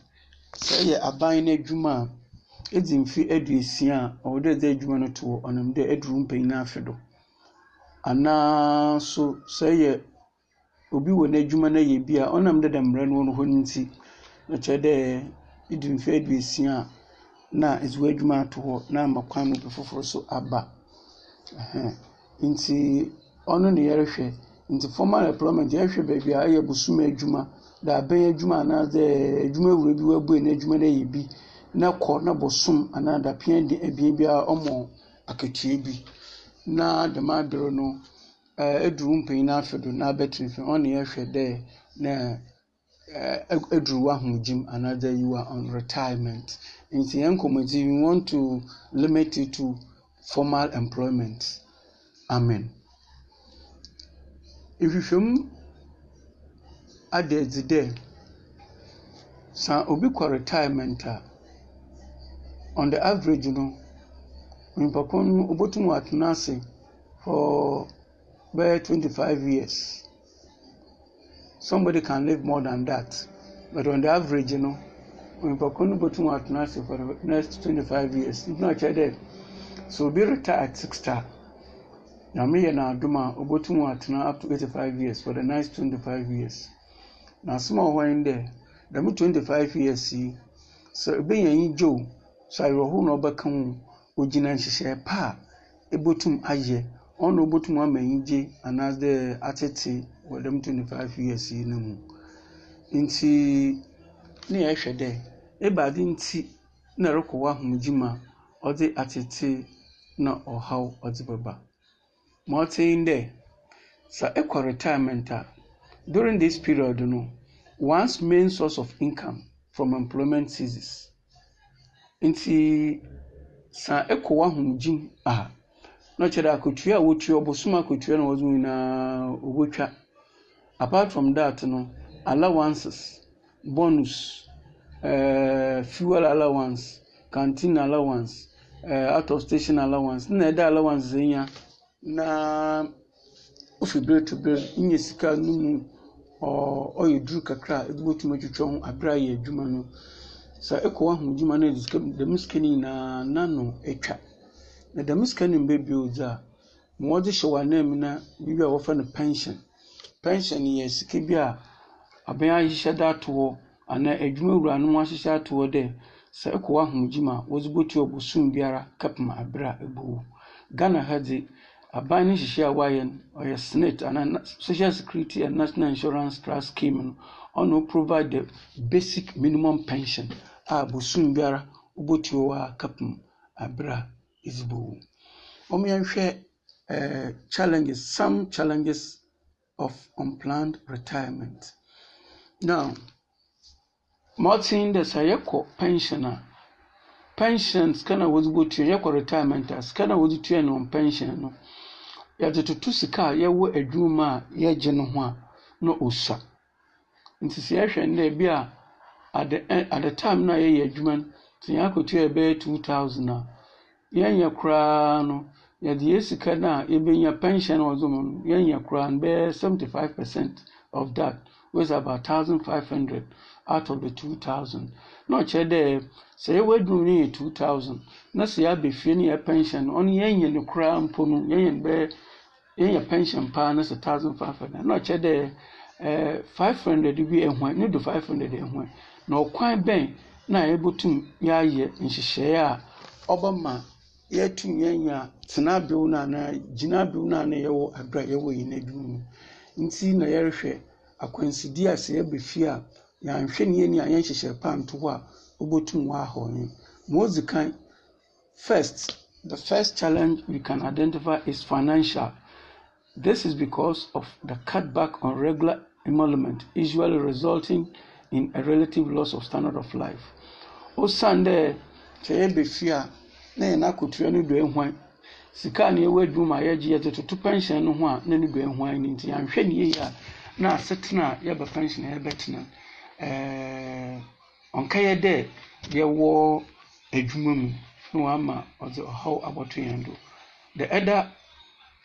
sɛ ɛyɛ aban no adwuma a edzi mfe aduosia a ɔwɔ dɛ ɛdze adwuma no to anaaso sɛ ɛyɛ obi wɔ n'adwuma no yɛ bi a ɔnam dɛ dɛm mmerɛ no hɔ no nti na kyerɛ dɛ edi mfe aduosia a na ɛdze w'adwuma ato hɔ na ama kwan mu bi foforɔ so aba. Nti ɔno na yɛrehwɛ. Nti formal employment yɛrehwɛ baabi a ɛyɛ bosom adwuma. Dɛ abɛn adwuma anaasɛ adwuma wura bi wabue n'adwuma no yɛ bi na kɔ na bosom anaa dapea de abien biara ɔmɔ akatua bi. Na dɛm abere no eduru mpanyin afe do na abɛtena fie ɔne yɛhwɛ dɛ na eduru w'ahomegyem anaasɛ you are on retirement. Nti yɛn nkɔmɔdzi we want to limit it to formal employment. Amen. Nhwehwɛmu ada adzi dɛ sa obi kɔ retirement a on the average no nipakuo no obotum atena ase for bɛyɛ twenty five years. Somebody can live more than that. But on the average no nipakuo no botum atena ase for the next twenty five years. N tena kyerɛ dɛ so obi retire at sixty nyame yɛ n'adom a obotum atena up to eighty five years for the next twenty five years. Na asɛm a ɔwɔ hɔ ne dɛ dɛm twenty five years yi sɛ ebɛnya yi gyew so awerɛhow na ɔbɛka ho ogyina nhyehyɛe pa a ebotum ayɛ. Ɔna obotum ama anyigye anaasɛ atete wɔ dɛm twenty five years yi no mu. Nti ne yɛhwɛ dɛ ebaade nti na ɛrekɔ wɔ ahomegye mu a ɔde atete na ɔhaw ɔde bɛba. Ma ɔte yi dɛ sɛ ɛkɔ retirement a during this period no one's main source of income from employment ceases. Nti sa ɛkɔ w'ahomegye mu. A na ɔkyerɛ a wotua ɔbosom akotua na wɔdze nyinaa ɔbɛtwa apart from that no allowances bonus uh, fuel allowance canteen allowance uh, out of station allowance na ɛda allowance nya na ofi bere to bere nye sika no mu ɔyɛ duru kakra ɛde bɛtum atwitwa ho abere a yɛ adwuma no. Sɛ ɛkɔ w'ahomegye mu a na ɛde sika dɛm sika no nyinaa n'ano atwa na dɛm sika no mbɛbie odzi a ma wɔdze hyɛ w'anan mu na biribi a wɔfrɛ no pension. Pension yɛ sika bi a aban ahyehyɛ de ato hɔ anaa adwuma wuranom ahyehyɛ ato hɔ dɛ sɛ ɛkɔ mu a wɔdze bɛtua ɔbosom biara kɛpem abere a ɛbɛwu ghana ha dze aban no nhyehyɛ a wɔayɛ no ɔyɛ anaa social security and national insurance trust scheme no ɔno provide the basic minimum pension. A bosom biara wobɛtua wɔ a kɛpem abere a ɛdze bɛwu wɔn yɛnhwɛ uh, challenges, some challenges of unplanned retirement. Now, Martin de Sayako pensioner, pensions kana wɔdze bɔtua yɛkɔ retirement a sika na wɔdze tua no pension no yɛdze toto sika a yɛwɔ adwuma a yɛgye no ho a na osua nti sɛ yɛhwɛ no dɛ bi a at the, end- at the time na yɛyɛ adwuma no sɛ yɛn akɔtua bɛyɛ two thousand a yɛnyɛ koraa no yɛde yɛ sika no a yɛbɛnya pension a wɔdze mu no yɛnyɛ koraa no bɛyɛ seventy five percent of that is about thousand five hundred out of the two thousand. Na ɔkyerɛ dɛ sɛ yɛwɔ adwuma no two thousand na sɛ yɛaba fie no yɛ pension no ɔno yɛnyɛ no koraa mpo no yɛnyɛ no bɛyɛ yɛnyɛ pension paa na sɛ thousand five hundred. Na ɔkyerɛ dɛ ɛɛ five hundred bi ɛho ne five hundred ɛho na ɔkwan bɛn na yɛbɛtum yɛayɛ nhyehyɛeɛ a ɔbɛma yɛtum yɛnya tenabew no anaa gyinabew no a na yɛwɔ abere a yɛwɔ yɛn adwuma mu. Nti na yɛrehwɛ akwansidie a sɛ yɛba fie a ne a yɛnhyehyɛ hɔ a kan first the first challenge we can identify is financial. This is because of the cutback on regular emolument, usually resulting in a relative loss of standard of life. Osiane dɛ sɛ fie a na yɛn no do ehwan, sika a na yɛwɔ adwuma a yɛgye yɛde pension no ho a na ne do ehwan no nti yɛanhwɛ ne yie a na asetena a yɛba pension a yɛbɛtena ɛɛɛ ɔnka yɛ dɛ yɛwɔ adwuma mu na wama ɔdze ɔhaw abɔto yɛn do. The other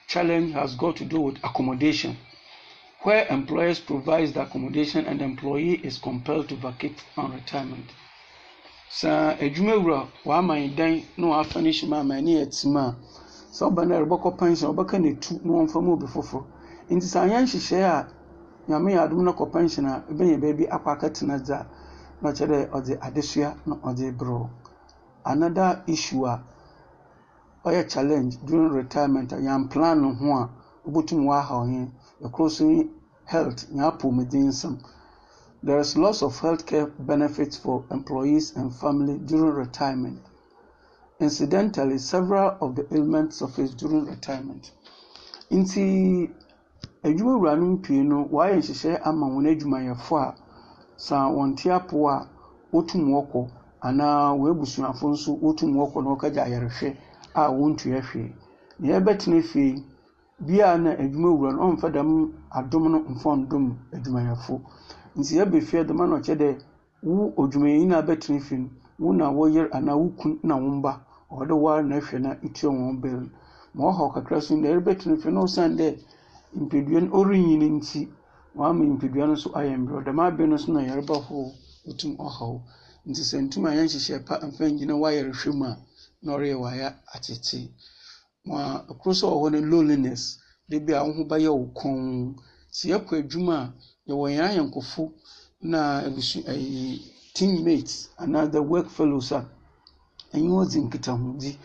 challenge has got to do with accommodation, where employers provide the accommodation and the employee is compelled to vacate on retirement. Sɛ adwumawura wama yɛn dan na wafa ne hyɛm ama ne yɛ tem a, sɛ ɔba no a ɔbɛkɔ pension ɔbɛka ne tu na wɔmfa mu obi foforɔ. Nti sɛ anyɛ nhyehyɛeɛ a nyame yɛ adom no kɔ pension a ɛbɛnya baabi akɔ akɛtena dze a na ɔkyerɛ dɛ ɔdze adesua na ɔdze brɛ. Another issue a ɔyɛ challenge during retirement a yɛn plan no ho a wobɛtum wɔahaw yɛn ɛkoro so ne health nyɛ apɔmuden nsɛm. There is loss of healthcare benefits for employees and family during retirement. Incidentally several of the ailments surface during retirement. Nti adwumawura no pii no wɔayɛ nhyehyɛe ama wɔn adwumayɛfo a sɛ wɔnte apo a wotum wɔkɔ anaa wɔn abusuafo nso wotum wɔkɔ na wɔkɔgye ayarehwɛ a wɔntua hwee. Na yɛbɛtena fie bia na adwumawura no ɔmfa dɛm adom no mfa ndom adwumayɛfo. Nti fie dɛm na ɔkyɛ dɛ wo odwumayɛni na abɛtena fie no wo na wɔyer anaa wo kun na wo mba ɔwɔ dɛ woara na ahwɛ na etua wɔn bɛl ma ɔhaw kakra so na yɛrebɛtena fie na ɔsan dɛ mpadua no ɔrenyini nti wama mpadua no nso ayɛ mbrɛ dɛm abɛn no so na yɛreba hɔ wotum ɔhaw. Nti sɛ ntum a yɛnhyehyɛ pa mfa ngyina wayɛrehwɛ mu a na ɔreyɛ wayɛ atete. Ma ɛkoro sɛ ɔwɔ no loneliness de a wo bɛyɛ wo kɔn. Sɛ yɛkɔ adwuma a yɛwɔ yɛn ayɛnkofo na abusu ɛyi teammates anaa the work fellows a ɛnyɛ wɔdzi nkitahodi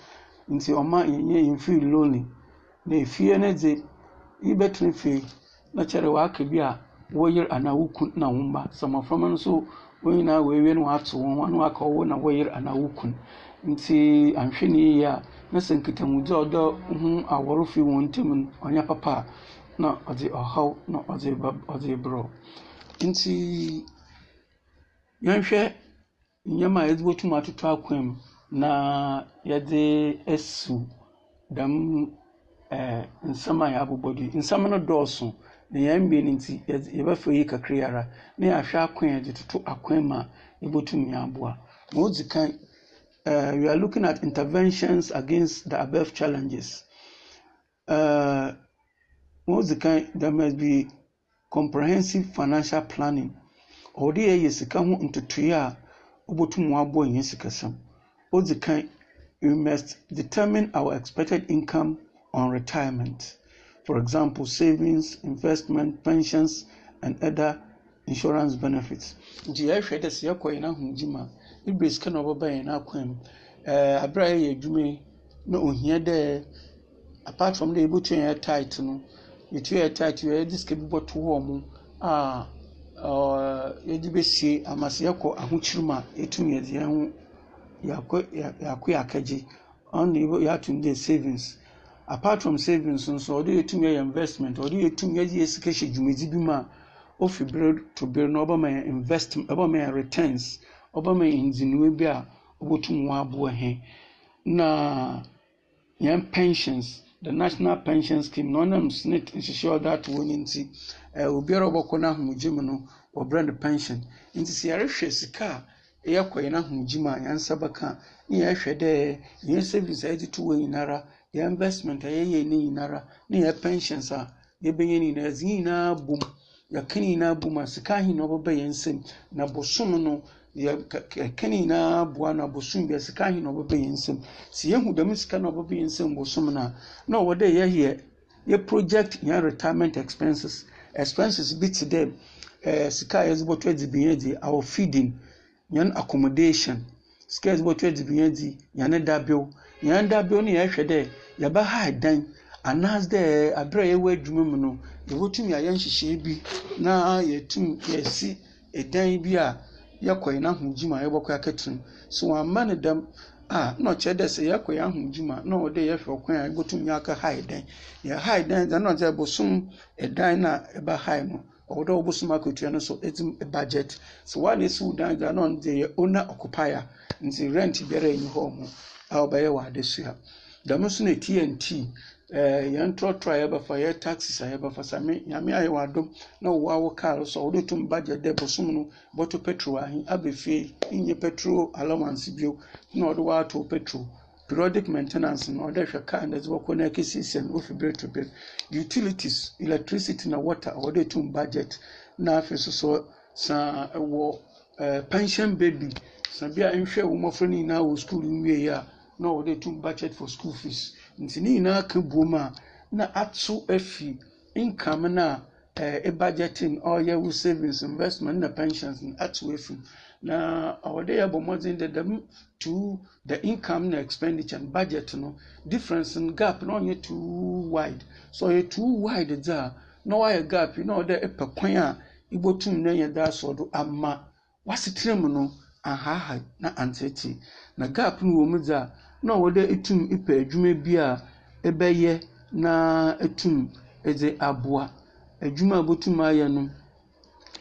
nti ɔma yɛnyɛ yɛn feel lonely. Na efie no dze yi bɛtena fie na kyerɛ waƙa bi a wɔyer anaa wo kun na wo mba sɛ mmɔframma no nso wɔn nyinaa wɔawie no wɔato wɔn ho ano aka ɔwɔ na wɔyer anaa wo kun nti anhwɛ ne yie a na sɛ nkitahodzi a ɔda ho awɔre fi wɔn ntam no ɔnyɛ papa a na ɔdze ɔhaw na ɔdze ba ɔdze brɛ nti yɛnhwɛ nneɛma a yɛdze bɛtum atoto akwan mu na yɛdze asiw dɛm ɛɛ nsɛm a yɛabobɔ do yi nsɛm no dɔɔso na yɛn nti yɛbɛfa yi kakra ara na yɛahwɛ akwan a yɛdze toto akwan mu a ma kan we are looking at interventions against the above challenges. Uh, once again, there must be comprehensive financial planning. Ɔde yɛ yɛ sika ho ntotoeɛ a yɛn kan, we must determine our expected income on retirement. For example, savings, investment, pensions, and other insurance benefits. Nti yɛhwɛ dɛ sɛ yɛkɔ yɛn ahomgye mu a, ebire sika na ɔbɛba yɛn. Ɛɛ eh, abere a yɛyɛ adwuma yi na apart from dɛ yɛbɛtua yɛn tight no, yɛtua yɛn tight yɛde sika bi bɔto hɔ mo a ɔɔ yɛde mu a yɛtum yɛde yɛn ho yɛakɔ savings. Apart from savings nso ɔde yɛtumi yɛ investment ɔde yɛtumi yɛ sika hyɛ dwumadzi bi mu a ofi bere to bere na ɔbɛma yɛ invest ɔbɛma yɛ returns ɔbɛma yɛ nzinue bi a ɔbɛtum wɔn aboa hɛn na yɛn pensions the national pension scheme na ɔnam snit nhyehyɛ ɔda ato wɔn ne nti ɛɛ obiara a ɔbɛkɔ n'ahomegye mu no wɔbrɛ no pension. Nti sɛ yɛrehwɛ sika a ɛyɛ kɔ yɛn ahomegye mu a yɛn nsa bɛka ne yɛrehwɛ dɛ yɛn savings a yɛde to wɔ nyinara yɛn investment a yɛyɛ ne nyinara ne yɛn pensions a yɛbɛyɛ ne nyinara yɛdze nyinaa bom yɛka ne nyinaa bom a sika ahe na ɔbɛba yɛn nsam. Na bosom no yɛka ne nyinaa boa no abosom bi a sika ahe na ɔbɛba yɛn nsam. Sɛ yɛhu dɛm sika na ɔbɛba yɛn nsam bosom no a na ɔwɔ dɛ yɛyɛ yɛ project yɛn retirement expenses. Expenses bi te dɛ ɛɛ sika a yɛdze bɔtɔ adibea di our feeding yɛn accommodation. Sika a yɛdze bɔtɔ adibea di yɛn dabew yɛn dabew no yɛhwɛ dɛ yɛbɛha dan. Anaasɛ dɛ abere a yɛwɔ adwuma mu no yɛbɛtumi ayɛ nhyehyɛe bi na yɛtum yɛsi dan bi a yɛkɔ yɛn ahomegye mu a yɛbɛkɔ akɛtena mu. So wɔamma no dɛm a na ɔkyerɛ dɛ sɛ yɛkɔ yɛn ahomegye mu na ɔwɔ dɛ yɛhwɛ ɔkwan a yɛbɛtum yɛ akɛhae dan. Yɛhae dan dɛ na ɔkyerɛ bosom dan no a ɛbɛhae no ɔwɔ dɛ ɔbosom akatua no so ɛtim budget so wɔn a na esi dan dɛ na ɔno yɛ owner occupier nti rent biara mo a ɔbɛyɛ wɔ adesua dɛm nso na tnt ɛɛ yɛn trɔtrɔ a yɛbɛfa yɛ taxes a yɛbɛfa same nyame ayɛ wɔ adom na wɔwɔ awo kaa so wɔde tum budget dɛ bosom no bɔtɔ petrol ahe aba fie nye petrol allowance bio na ɔde wɔ ato petrol. Periodic maintenance na ɔde hwɛ kaa na ɛdze bɔkɔ na ɛkesiesie no ofi bere to bere utilities electricity na water wɔde tum budget na afei soso saa ɛwɔ ɛɛ pension baby. Sa bi a nhwɛ wɔn mmɔfra no nyinaa wɔ school nwie a na wɔde tum budget for school fees. Nti ne nyinaa ka buom a na ato afi income na ɛɛ e budgeting ɔyɛ wo savings investment na pensions ato afi. Na ɔwɔde yɛ bɔ mmɔden dɛ dɛm to the income na expenditure no budget no difference no gap na ɔnyɛ too wide. So ɔyɛ too wide dze a na wayɛ gap na ɔde ɛpɛ kwan a ibotum na yɛ da asɔ do ama. Wasetena mu no ahaaha na antete na gap no wɔ mu dze a na ɔwɔ dɛ etum epɛ adwuma bi a ɛbɛyɛ na etum ɛdze aboa. Adwuma a botum ayɛ no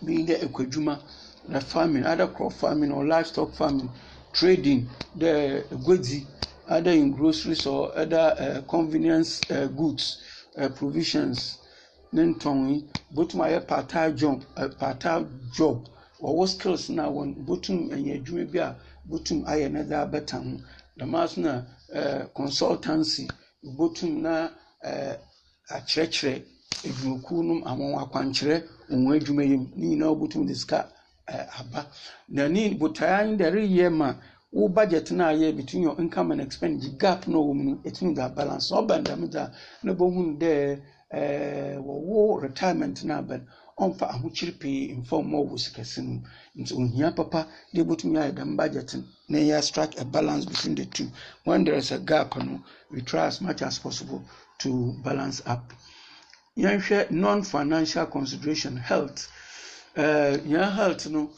bi dɛ ekwadwuma na farming either crop farming or livestock farming trading dɛ egwedzi either in groceries or other uh, convenience uh, goods uh, provisions ne ntɔn yi botum ayɛ part time job uh, part time job. Wɔwɔ skills na wɔn botum ɛnyɛ adwuma bi a botum ayɛ ne dze abɛta ho dɛm aso na ɛɛ consultancy botum na akyerɛkyerɛ adwumakuw no àwọn akwankyerɛ wɔn adwuma yam ne nyinaa botum de sika ɛɛ aba. Na ne botae anyi dɛ reyɛ ma wo budget na ayɛ between your income and expenditure gap na ɔwɔ mu no etumi da balance ɔba ndɛm dza na bohu dɛ wɔwɔ retirement na aba no ɔmfa ahokyere pii mfa mma wɔ sikasi nti ohia papa de botumi ayɛ dɛm budget na strike a balance between the two. When there is a gap no we try as much as possible to balance up. Yɛnhwɛ non financial consideration health. Uh, yɛn health no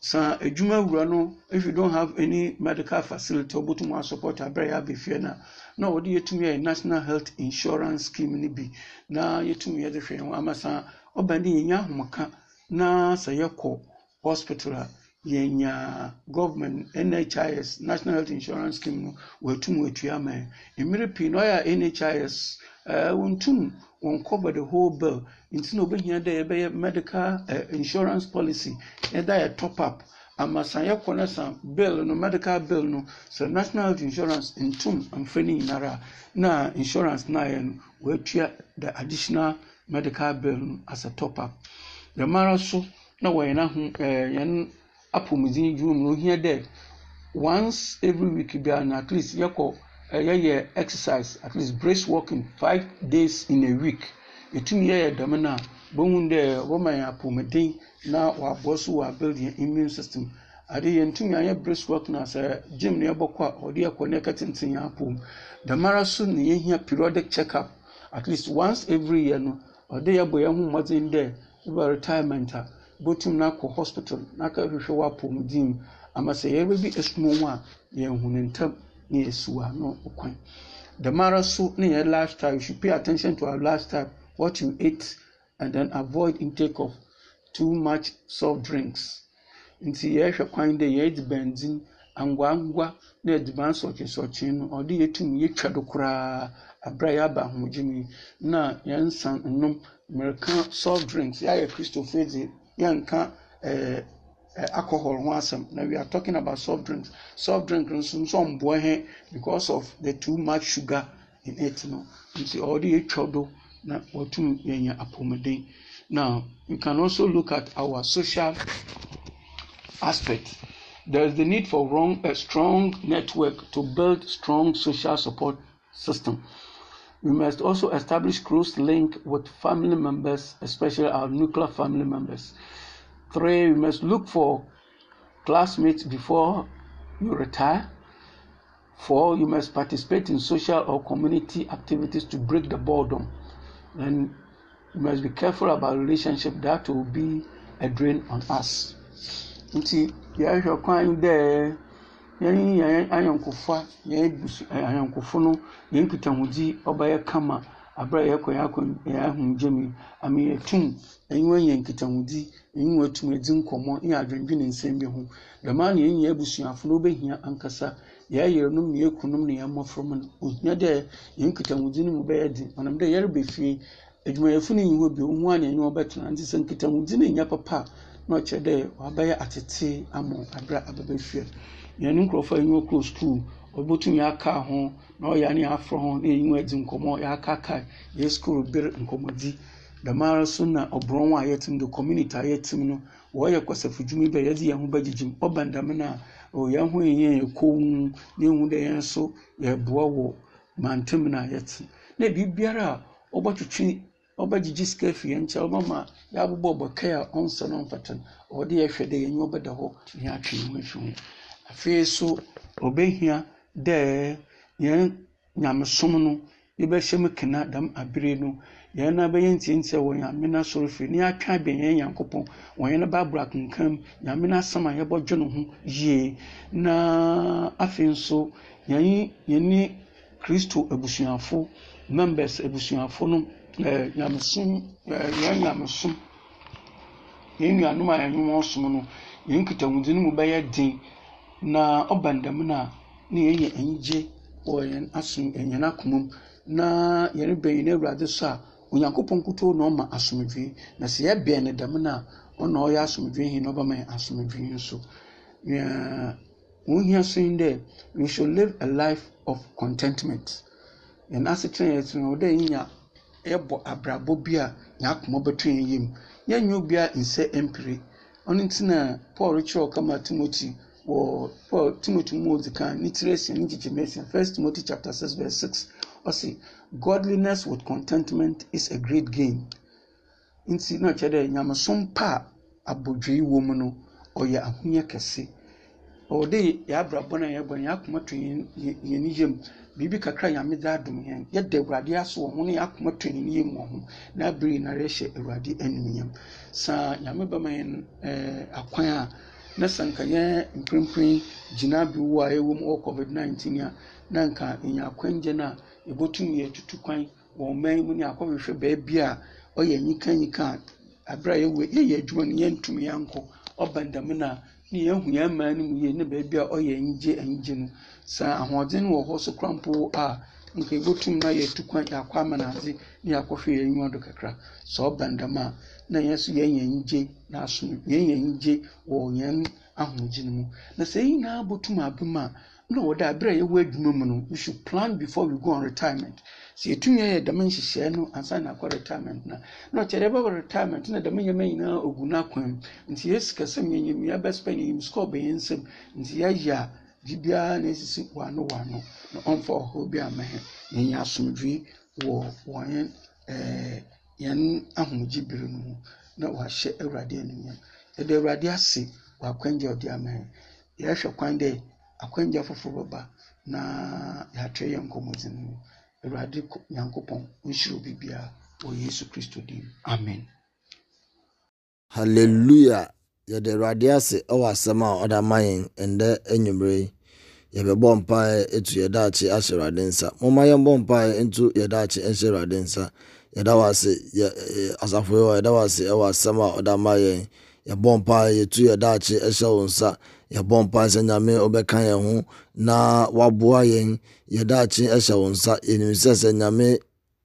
sa adwuma wura no if you don't have any medical facility ɔbotum asupport abere yɛ abɛfie na na wɔde yɛtumi yɛ national health insurance scheme no bi. Na yɛtumi yɛde hwɛ wɔn ama sa ɔba ne yɛnya ahomeka na sɛ yɛkɔ hospital a yɛnya government nhis national health insurance scheme no wɔatum wɔatua ama yɛn mmerɛ pii na ɔyɛ a nhis wɔntum wɔn cover the whole bill. Nti na obɛhia dɛ yɛbɛyɛ medical insurance policy. Yɛda yɛ top up. Ama san yɛkɔ no san bill no medical bill no sɛ national health insurance ntum mfa ne nyinara. Na insurance no ayɛ no wɔatua the additional medical bill no as a top up. Dɛm ara so na wɔyɛ no ho ɛɛ yɛn apɔmuden dwuma mu ohia dɛ once every week biara na at least yɛkɔ ɛyɛyɛ exercise at least brisk walking five days in a week. Etumi yɛyɛ dɛm na bohu dɛ wɔma yɛn apɔmuden na wɔaboa so wɔ abuild yɛn immune system. Ade yɛn ntumi anyɛ brisk walking na sɛ gym na yɛbɔkɔ a ɔde yɛkɔ na yɛkɛtenten yɛn apɔm dɛm ara so na yɛhia periodic check up at least once every year no ɔde yɛbɔ yɛn ho mmɔden dɛ ɛbɛ retirement a botum na akɔ hospital na akɛhwehwɛ wɔ apɔmuden mu ama sɛ yɛreba bi esum wɔn a yɛn ho ne ntam na yɛsi wɔ ano kwan so ne yɛn lifestyle you should pay attention to our lifestyle what you eat and then avoid intake of too much soft drinks. Nti yɛrehwɛ kwan dɛ yɛadi bɛnzin angwaangwa na aduban sɔkyesɔkye no ɔde yɛtum yɛtwa do koraa abere a yɛaba ahomegye mu yi. Na yɛnsan nnom mmereka soft drinks yɛayɛ kristofo dze yɛnka ɛɛ uh, alcohol ho asɛm. Na we are talking about soft drinks. Soft drink nso nso ɔmboa hɛ because of the too much sugar in it no. Nti ɔde yɛtwa do na wɔtum yɛnya apɔmuden now you can also look at our social aspect. There is the need for wrong, a strong network to build strong social support system we must also establish close link with family members especially our nuclear family members Three, we must look for classmates before you retire. Four, you must participate in social or community activities to break the boredom. And you must be careful about relationship that will be a drain on us. Nti yɛahwɛ kwan dɛ yɛn yɛn ayɔnkofa yɛn busu ayɔnkofo no yɛn nkitahodzi ɔbɛyɛ kama abere a yɛkɔ yɛn akɔ yɛn ahomgye mu ama yɛtum enyiwa yɛ nkitahodzi enyiwa tum edzi nkɔmɔ ne adwendwene nsɛm bi ho. Dɛm ara na yɛn nyɛ abusuafo no obehia ankasa. Yɛn yerenom ne yɛn kunom ne yɛn mmɔframma no ohia dɛ yɛn nkitahodzi no mu bɛyɛ den. Ɔnam dɛ yɛreba fie. Adwumayɛfo no nyi hɔ bi ohun a na ɛnyɛ ɔbɛtena nti sɛ nkitahodzi no nya papa na ɔkyerɛ dɛ wabɛyɛ atete ama abere a abɛbɛ fie yɛn nkurɔfoɔ a enyiwa kɔ sukuu ɔbɛtum yɛaka ho na ɔyɛ ne afro ho na enyiwa adzi nkɔmɔ yɛakaka yɛ sukuu bere nkɔmɔdzi dɛm ara nso na ɔborɔn a yɛtem de community a yɛtem no wɔyɛ bi a yɛde yɛn ho bɛgyegye mu ɔba ndɛm no a yɛn ho yɛ yɛ komm na ehu dɛ yɛn nso yɛboa wɔ mantam no a yɛte. Na biribiara a ɔbɛtwitwi ɔbɛgyegye sika afi yɛn nkyɛn ɔbɛma yɛabobɔ ɔbɔkae a ɔnsɛ no ɔmfata no ɔwɔde yɛhwɛ dɛ yɛn ɔbɛda hɔ na yɛatwe yɛn ho afi ho. Afei so ɔbɛhia dɛ yɛn nyamesom no yɛbɛhyɛ mu kena dɛm abere no. Yɛn na bɛyɛ ntiantia wɔ nyame no asɔre firi ne yɛatwa abɛn yɛn nyankopɔn wɔ yɛn no baabolo akenkam nyame no asɛm a yɛbɔdwe no ho yie. Na afei nso yɛn yɛne kristo abusuafo members abusuafo no ɛɛ nyamesom ɛɛ yɛn nyamesom. Yɛn nuanom a yɛne wɔn som no yɛn nkitahodzi no mu bɛyɛ den. Na ɔba ndɛm no a na yɛyɛ anigye wɔ yɛn asom yɛn akoma mu. Na yɛne bɛn yɛn awurade so a onyankopɔn nkutoo na ɔma asomdwee na sɛ yɛbɛn no dɛm no ɔna ɔyɛ asomdwee hin na ɔbɛma yɛn asomdwee nso wɔn hia so yi dɛ we should live a life of contentment. Yɛn asetena yɛn tena ɔdɛ yɛnya yɛbɔ abrabɔ bi a yɛn akoma bɛto yɛn yam. Yɛnyɛ obi a nsɛ mpire. Ɔno na paul rekyerɛ ɔkama timothy wɔ paul timothy mu odzi kan ne tiri esia ne first timothy chapter six verse six. Ɔsi godliness with contentment is a great gain. Nti na ɔkyerɛ dɛ nyamesom pa a abodwe wɔ mu no ɔyɛ ahonya kɛse. Ɔwɔ dɛ yɛ abrabɔ no a yɛbɔ no yɛ akoma to yɛn yɛn yam. Biribi kakra nyame dze adom yɛn yɛda awurade ase wɔ ho na yɛ akoma to yɛn yam wɔ ho na abiri na yɛhyɛ awurade animuonyam saa nyame bɛma yɛn ɛɛ akwan a na sɛ nka yɛn mprempren gyina bi wɔ a ɛwɔ mu wɔ covid 19 a na nka yɛnya akwangye no a yɛbɛtum yɛtutu kwan wɔ ɔman mu ne akɔhwehwɛ baabi a ɔyɛ nyikanyika a abere a yɛwɔ yɛyɛ adwuma no yɛntum yɛnkɔ. Ɔba ndɛm no a ne yɛhu yɛn mmaa no mu yie ne baabi a ɔyɛ anigye anigye no. Saa ahoɔden wɔ hɔ so kora mpo a nka yɛbɛtum na yɛtu kwan yɛakɔ ama n'adze ne yɛakɔhwɛ yɛn anyiwa do kakra. Sɛ ɔba ndɛm a na nso yɛnyɛ anigye na asom yɛnyɛ anigye wɔ yɛn ahomegye no mu. Na sɛ yɛn nyinaa bɛtum abem a na wɔ dɛ abere a yɛwɔ adwuma mu no we should plan before we go on retirement. Sɛ yɛtumi yɛ dɛm nhyehyɛe no ansa na akɔ retirement na. Na ɔkyerɛ dɛ bɛwɔ retirement na dɛm nneɛma nyinaa ogu n'akwan mu. Nti yɛsi kasɛm yɛnyɛ mu yɛbɛspɛ ne yɛm sika ɔbɛ yɛn nsam nti yɛayɛ a biribiara na esisi wano wano. Na ɔmfa ɔhaw bi ama yɛn na yɛnyɛ asomdwe wɔ wɔn yɛn ɛɛ yɛn ahomegye bere no mu na wahyɛ awurade anuonyam yɛde awurade ase wɔ akwangye a ɔde ama yɛn. Yɛhwɛ kwan dɛ akwangye foforɔ bɛba na yɛatwerɛ yɛn nkɔmmɔdzi no. Mu awurade nyankopɔn nhyira obi wɔ yesu kristo dim amen. Hallelujah. Yɛde awurade ase ɛwɔ asɛm a ɔde ama yɛn. Ɛndɛ anwummere yi yɛbɛbɔ mpaeɛ etu yɛ daakye ahyɛ awurade nsa. Momma yɛmbɔ mpaeɛ ntu yɛ daakye nhyɛ awurade nsa. Yɛda wɔ ase ɛ- asafo yi hɔ yɛda wɔ ɛwɔ asɛm a ɔda ma yɛn. Yɛbɔ mpaeɛ yɛtu yɛ daakye ɛhyɛ wo nsa. Yɛbɔ mpaeɛ sɛ nyame wobɛka yɛn ho na waboa yɛn. Yɛ daakye ɛhyɛ wo nsa. Yɛnim sɛ sɛ nyame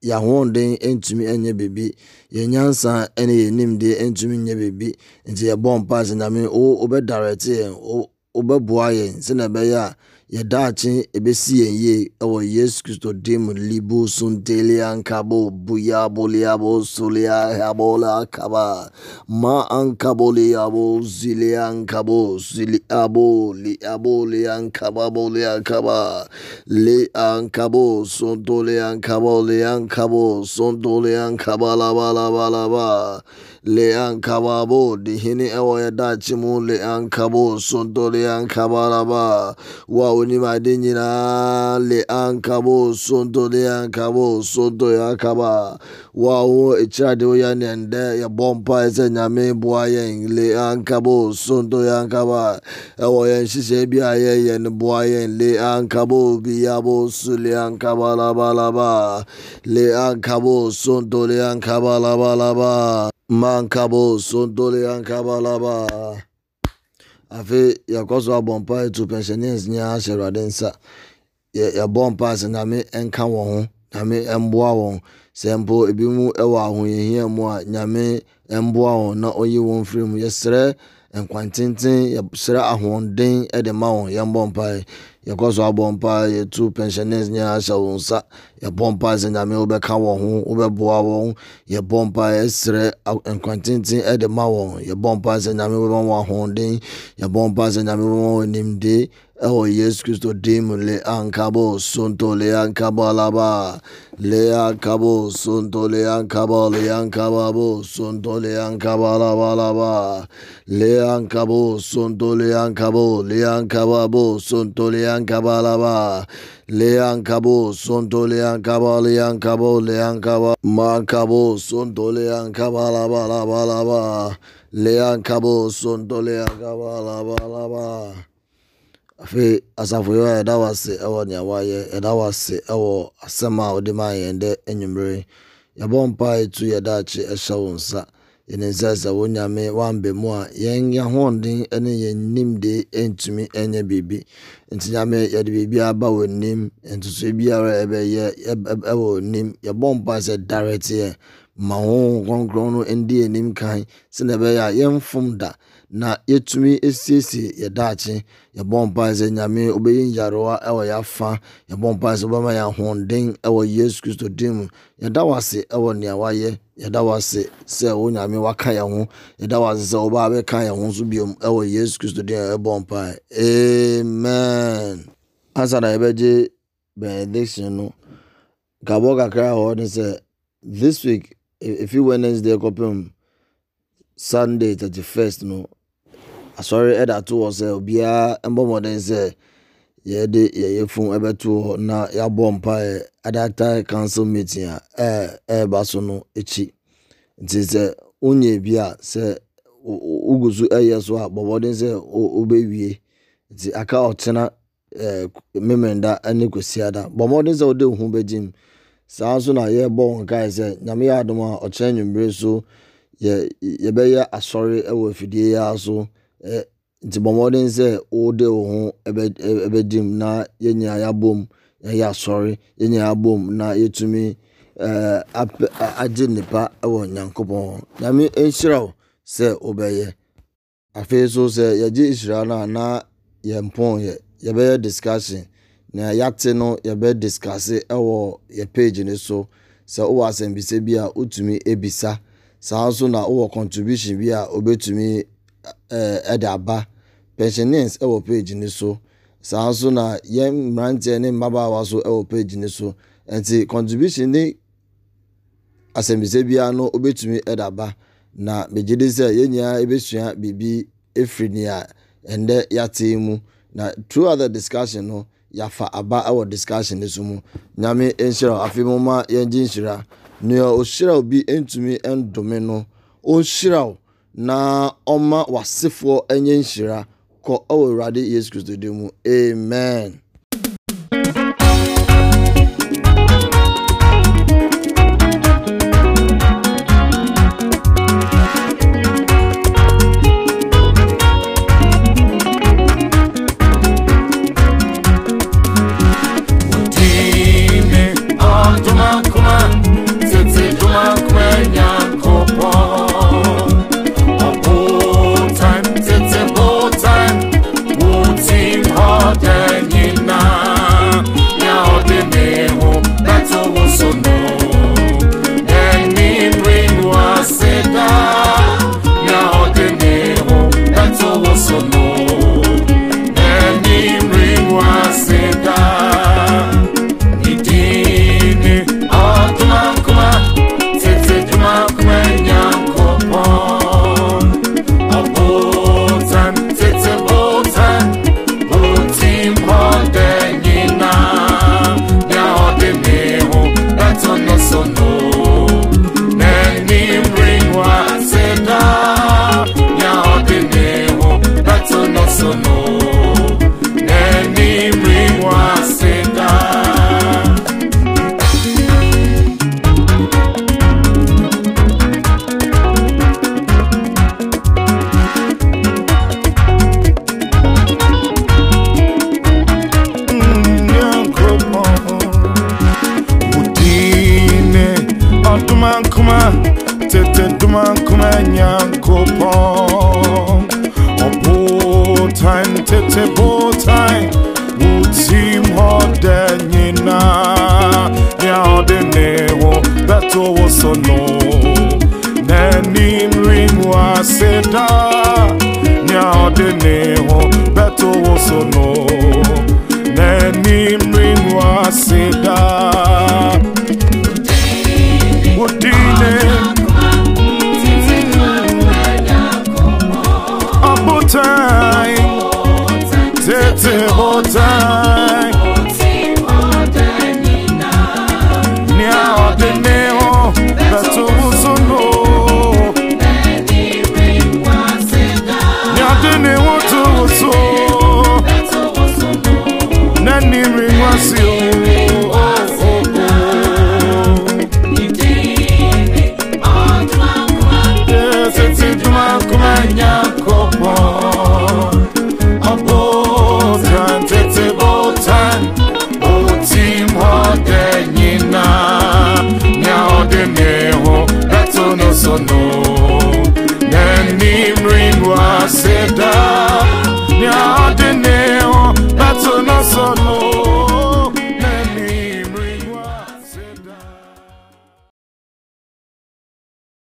yɛahoɔden ntumi nyɛ biribi. Yɛn nyansa ne yɛn nimdeɛ ntumi nyɛ biribi. Nti yɛbɔ mpaeɛ sɛ nyame wo wobɛdarɛte yɛn wo- wobɛboa yɛn sɛnea ɛbɛyɛ a yɛdaakye ɛbɛsi yɛn yie ɛwɔ yesu kristo din mu libu suntelia nkabo buya boliabo solia habola kaba. Ma ankaboliabo zilia nkabo ziliabo liabo liankaba boliakaba le ankabo sontoliankabo liankabo sontoliankaba labalabalaba le ankababo dihini ɛwɔ yɛdaakye mu le ankabo sontoliankabalaba wa onim ade nyinaa le ankabo sonto le ankabo sonto ya akaba wa wo ekyirade wo ya ne ndɛ yɛbɔ mpae sɛ nyame boa yɛn le ankabo sonto ya ankaba ɛwɔ yɛn nhyehyɛ bi a yɛyɛ no boa yɛn le ankabo biyabo su le ankaba labalaba le ankabo sonto le ankaba labalaba mankabo sonto le ankaba laba afei yɛkɔ so abɔ mpaeɛ tu pensioners nyinaa hyɛ awurade nsa. Yɛ- yɛbɔ mpaeɛ sɛ nyame nka wɔn ho nyame mboa wɔn sɛ mpo ebi mu wɔ ahohiahia mu a nyame mboa wɔn na ɔyi wɔn firi mu. Yɛsrɛ nkwantenten yɛsrɛ ahoɔden de ma wɔn yɛmbɔ mpaeɛ yɛkɔ so abɔ mpaeɛ yɛtu pensioners nyinaa hyɛ wɔn nsa yɛbɔ mpaeɛ sɛ nyame wobɛka wɔn ho wobɛboa wɔn yɛbɔ mpaeɛ yɛsrɛ a- nkwantenten de ma wɔn yɛbɔ mpaeɛ sɛ nyame wobɛma wɔn ahoɔden yɛbɔ mpaeɛ sɛ nyame wobɛma wɔn nimde ɛwɔ yesu kristo din mu le ankabo sonto le ankabo alaba. Le ankabo sonto le ankabo le ankababo sonto le ankabo alaba alaba. Le ankabo sonto le ankabo le ankababo sonto le ankabo alaba. Le ankabo sonto le ankabo le ankabo le ankabo. Mankabo sonto le ankabo alaba alaba alaba. Le ankabo sonto le ankabo alaba alaba afei asafo yi a yɛda wo ase ɛwɔ nea wayɛ yɛda wo ase ɛwɔ asɛm a wode maa yɛn dɛ anwummere yɛbɔ mpa etu yɛda akye ɛhyɛ wo nsa. Yɛne sɛ sɛ wo nyame wambɛ mu a yɛn yɛhoɔden ne yɛn nimde ntumi nyɛ biribi. Nti nyame yɛde biribi aba wɔ nim ntosoe biara ɛbɛyɛ ɛb- ɛb- ɛwɔ nim yɛbɔ mpa sɛ dareteɛ ma honhom kronkron no ndi anim kan sɛnea ɛbɛyɛ a yɛmfom da. Na yɛtumi esiesie yɛ daakye yɛbɔ mpae nyame wobɛyi nyarewa ɛwɔ yɛafa. Yɛbɔ mpae wobɛma yɛ ahoɔden ɛwɔ yesu kristo din mu. Yɛda wo ase ɛwɔ nea wayɛ. Yɛda wo ase sɛ wo nyame waka yɛn ho. Yɛda wo ase sɛ wobaa bɛka yɛn ho nso biom ɛwɔ yesu kristo din a yɛbɔ mpae amen. Ansa na yɛbɛgye benediction no kabɔ kakra hɔ ne sɛ this week efi wednesday kɔpem sunday 31st no asɔre ɛda to hɔ sɛ obiara mbɔ mmɔden sɛ yɛde yɛyɛ fun ɛbɛto hɔ na yɛabɔ mpaeɛ adata council meeting a ɛɛ ɛɛba so no akyi. Nti sɛ wonyɛ bi a sɛ wo- wo- wogu so ɛyɛ so a bɔ mmɔden sɛ wo- wobɛwie. Nti aka ɔkyena ɛɛ memenda ne kwasiada bɔ mmɔden sɛ wode wo ho bɛgyem saa nso na yɛrebɔ wɔn kae sɛ nyame yɛ adom a ɔkyerɛ nnwummere so yɛ yɛbɛyɛ asɔre wɔ afidie yi ara nti bɔ mmɔden sɛ wode wo ho mu na yɛn nyinaa yɛabom yɛyɛ asɔre yɛn nyinaa abom na yɛtumi agye nnipa wɔ nyankopɔn hɔ nyame nhyira wo sɛ wobɛyɛ. Afei so sɛ yɛgye nhyira no a na yɛmpɔn yɛ yɛbɛyɛ discussion. Na yɛate no yɛbɛ discuss wɔ yɛ page no so. Sɛ wowɔ asɛmbisa bi a wotumi ebisa. Saa nso na wowɔ contribution bi a wobɛtumi ɛde aba. Pensioners wɔ page no so. Saa nso na yɛn mmeranteɛ ne mmabaawa so wɔ page no so. Nti contribution ne asɛmbisa biara no wobɛtumi de aba. Na megye di sɛ yɛn nyinaa bɛsua biribi ɛfiri nea ɛndɛ yɛate yi mu. Na throughout the discussion no yɛafa aba wɔ discussion no so mu. Nyame nhyira afei moma yɛngye nhyira. Nea ɔhyira wo bi ntumi ndome no ɔnhyira wo. Na ɔma w'asefoɔ nyɛ nhyira kɔ ɛwɔ awurade yesu kristo din mu. Amen.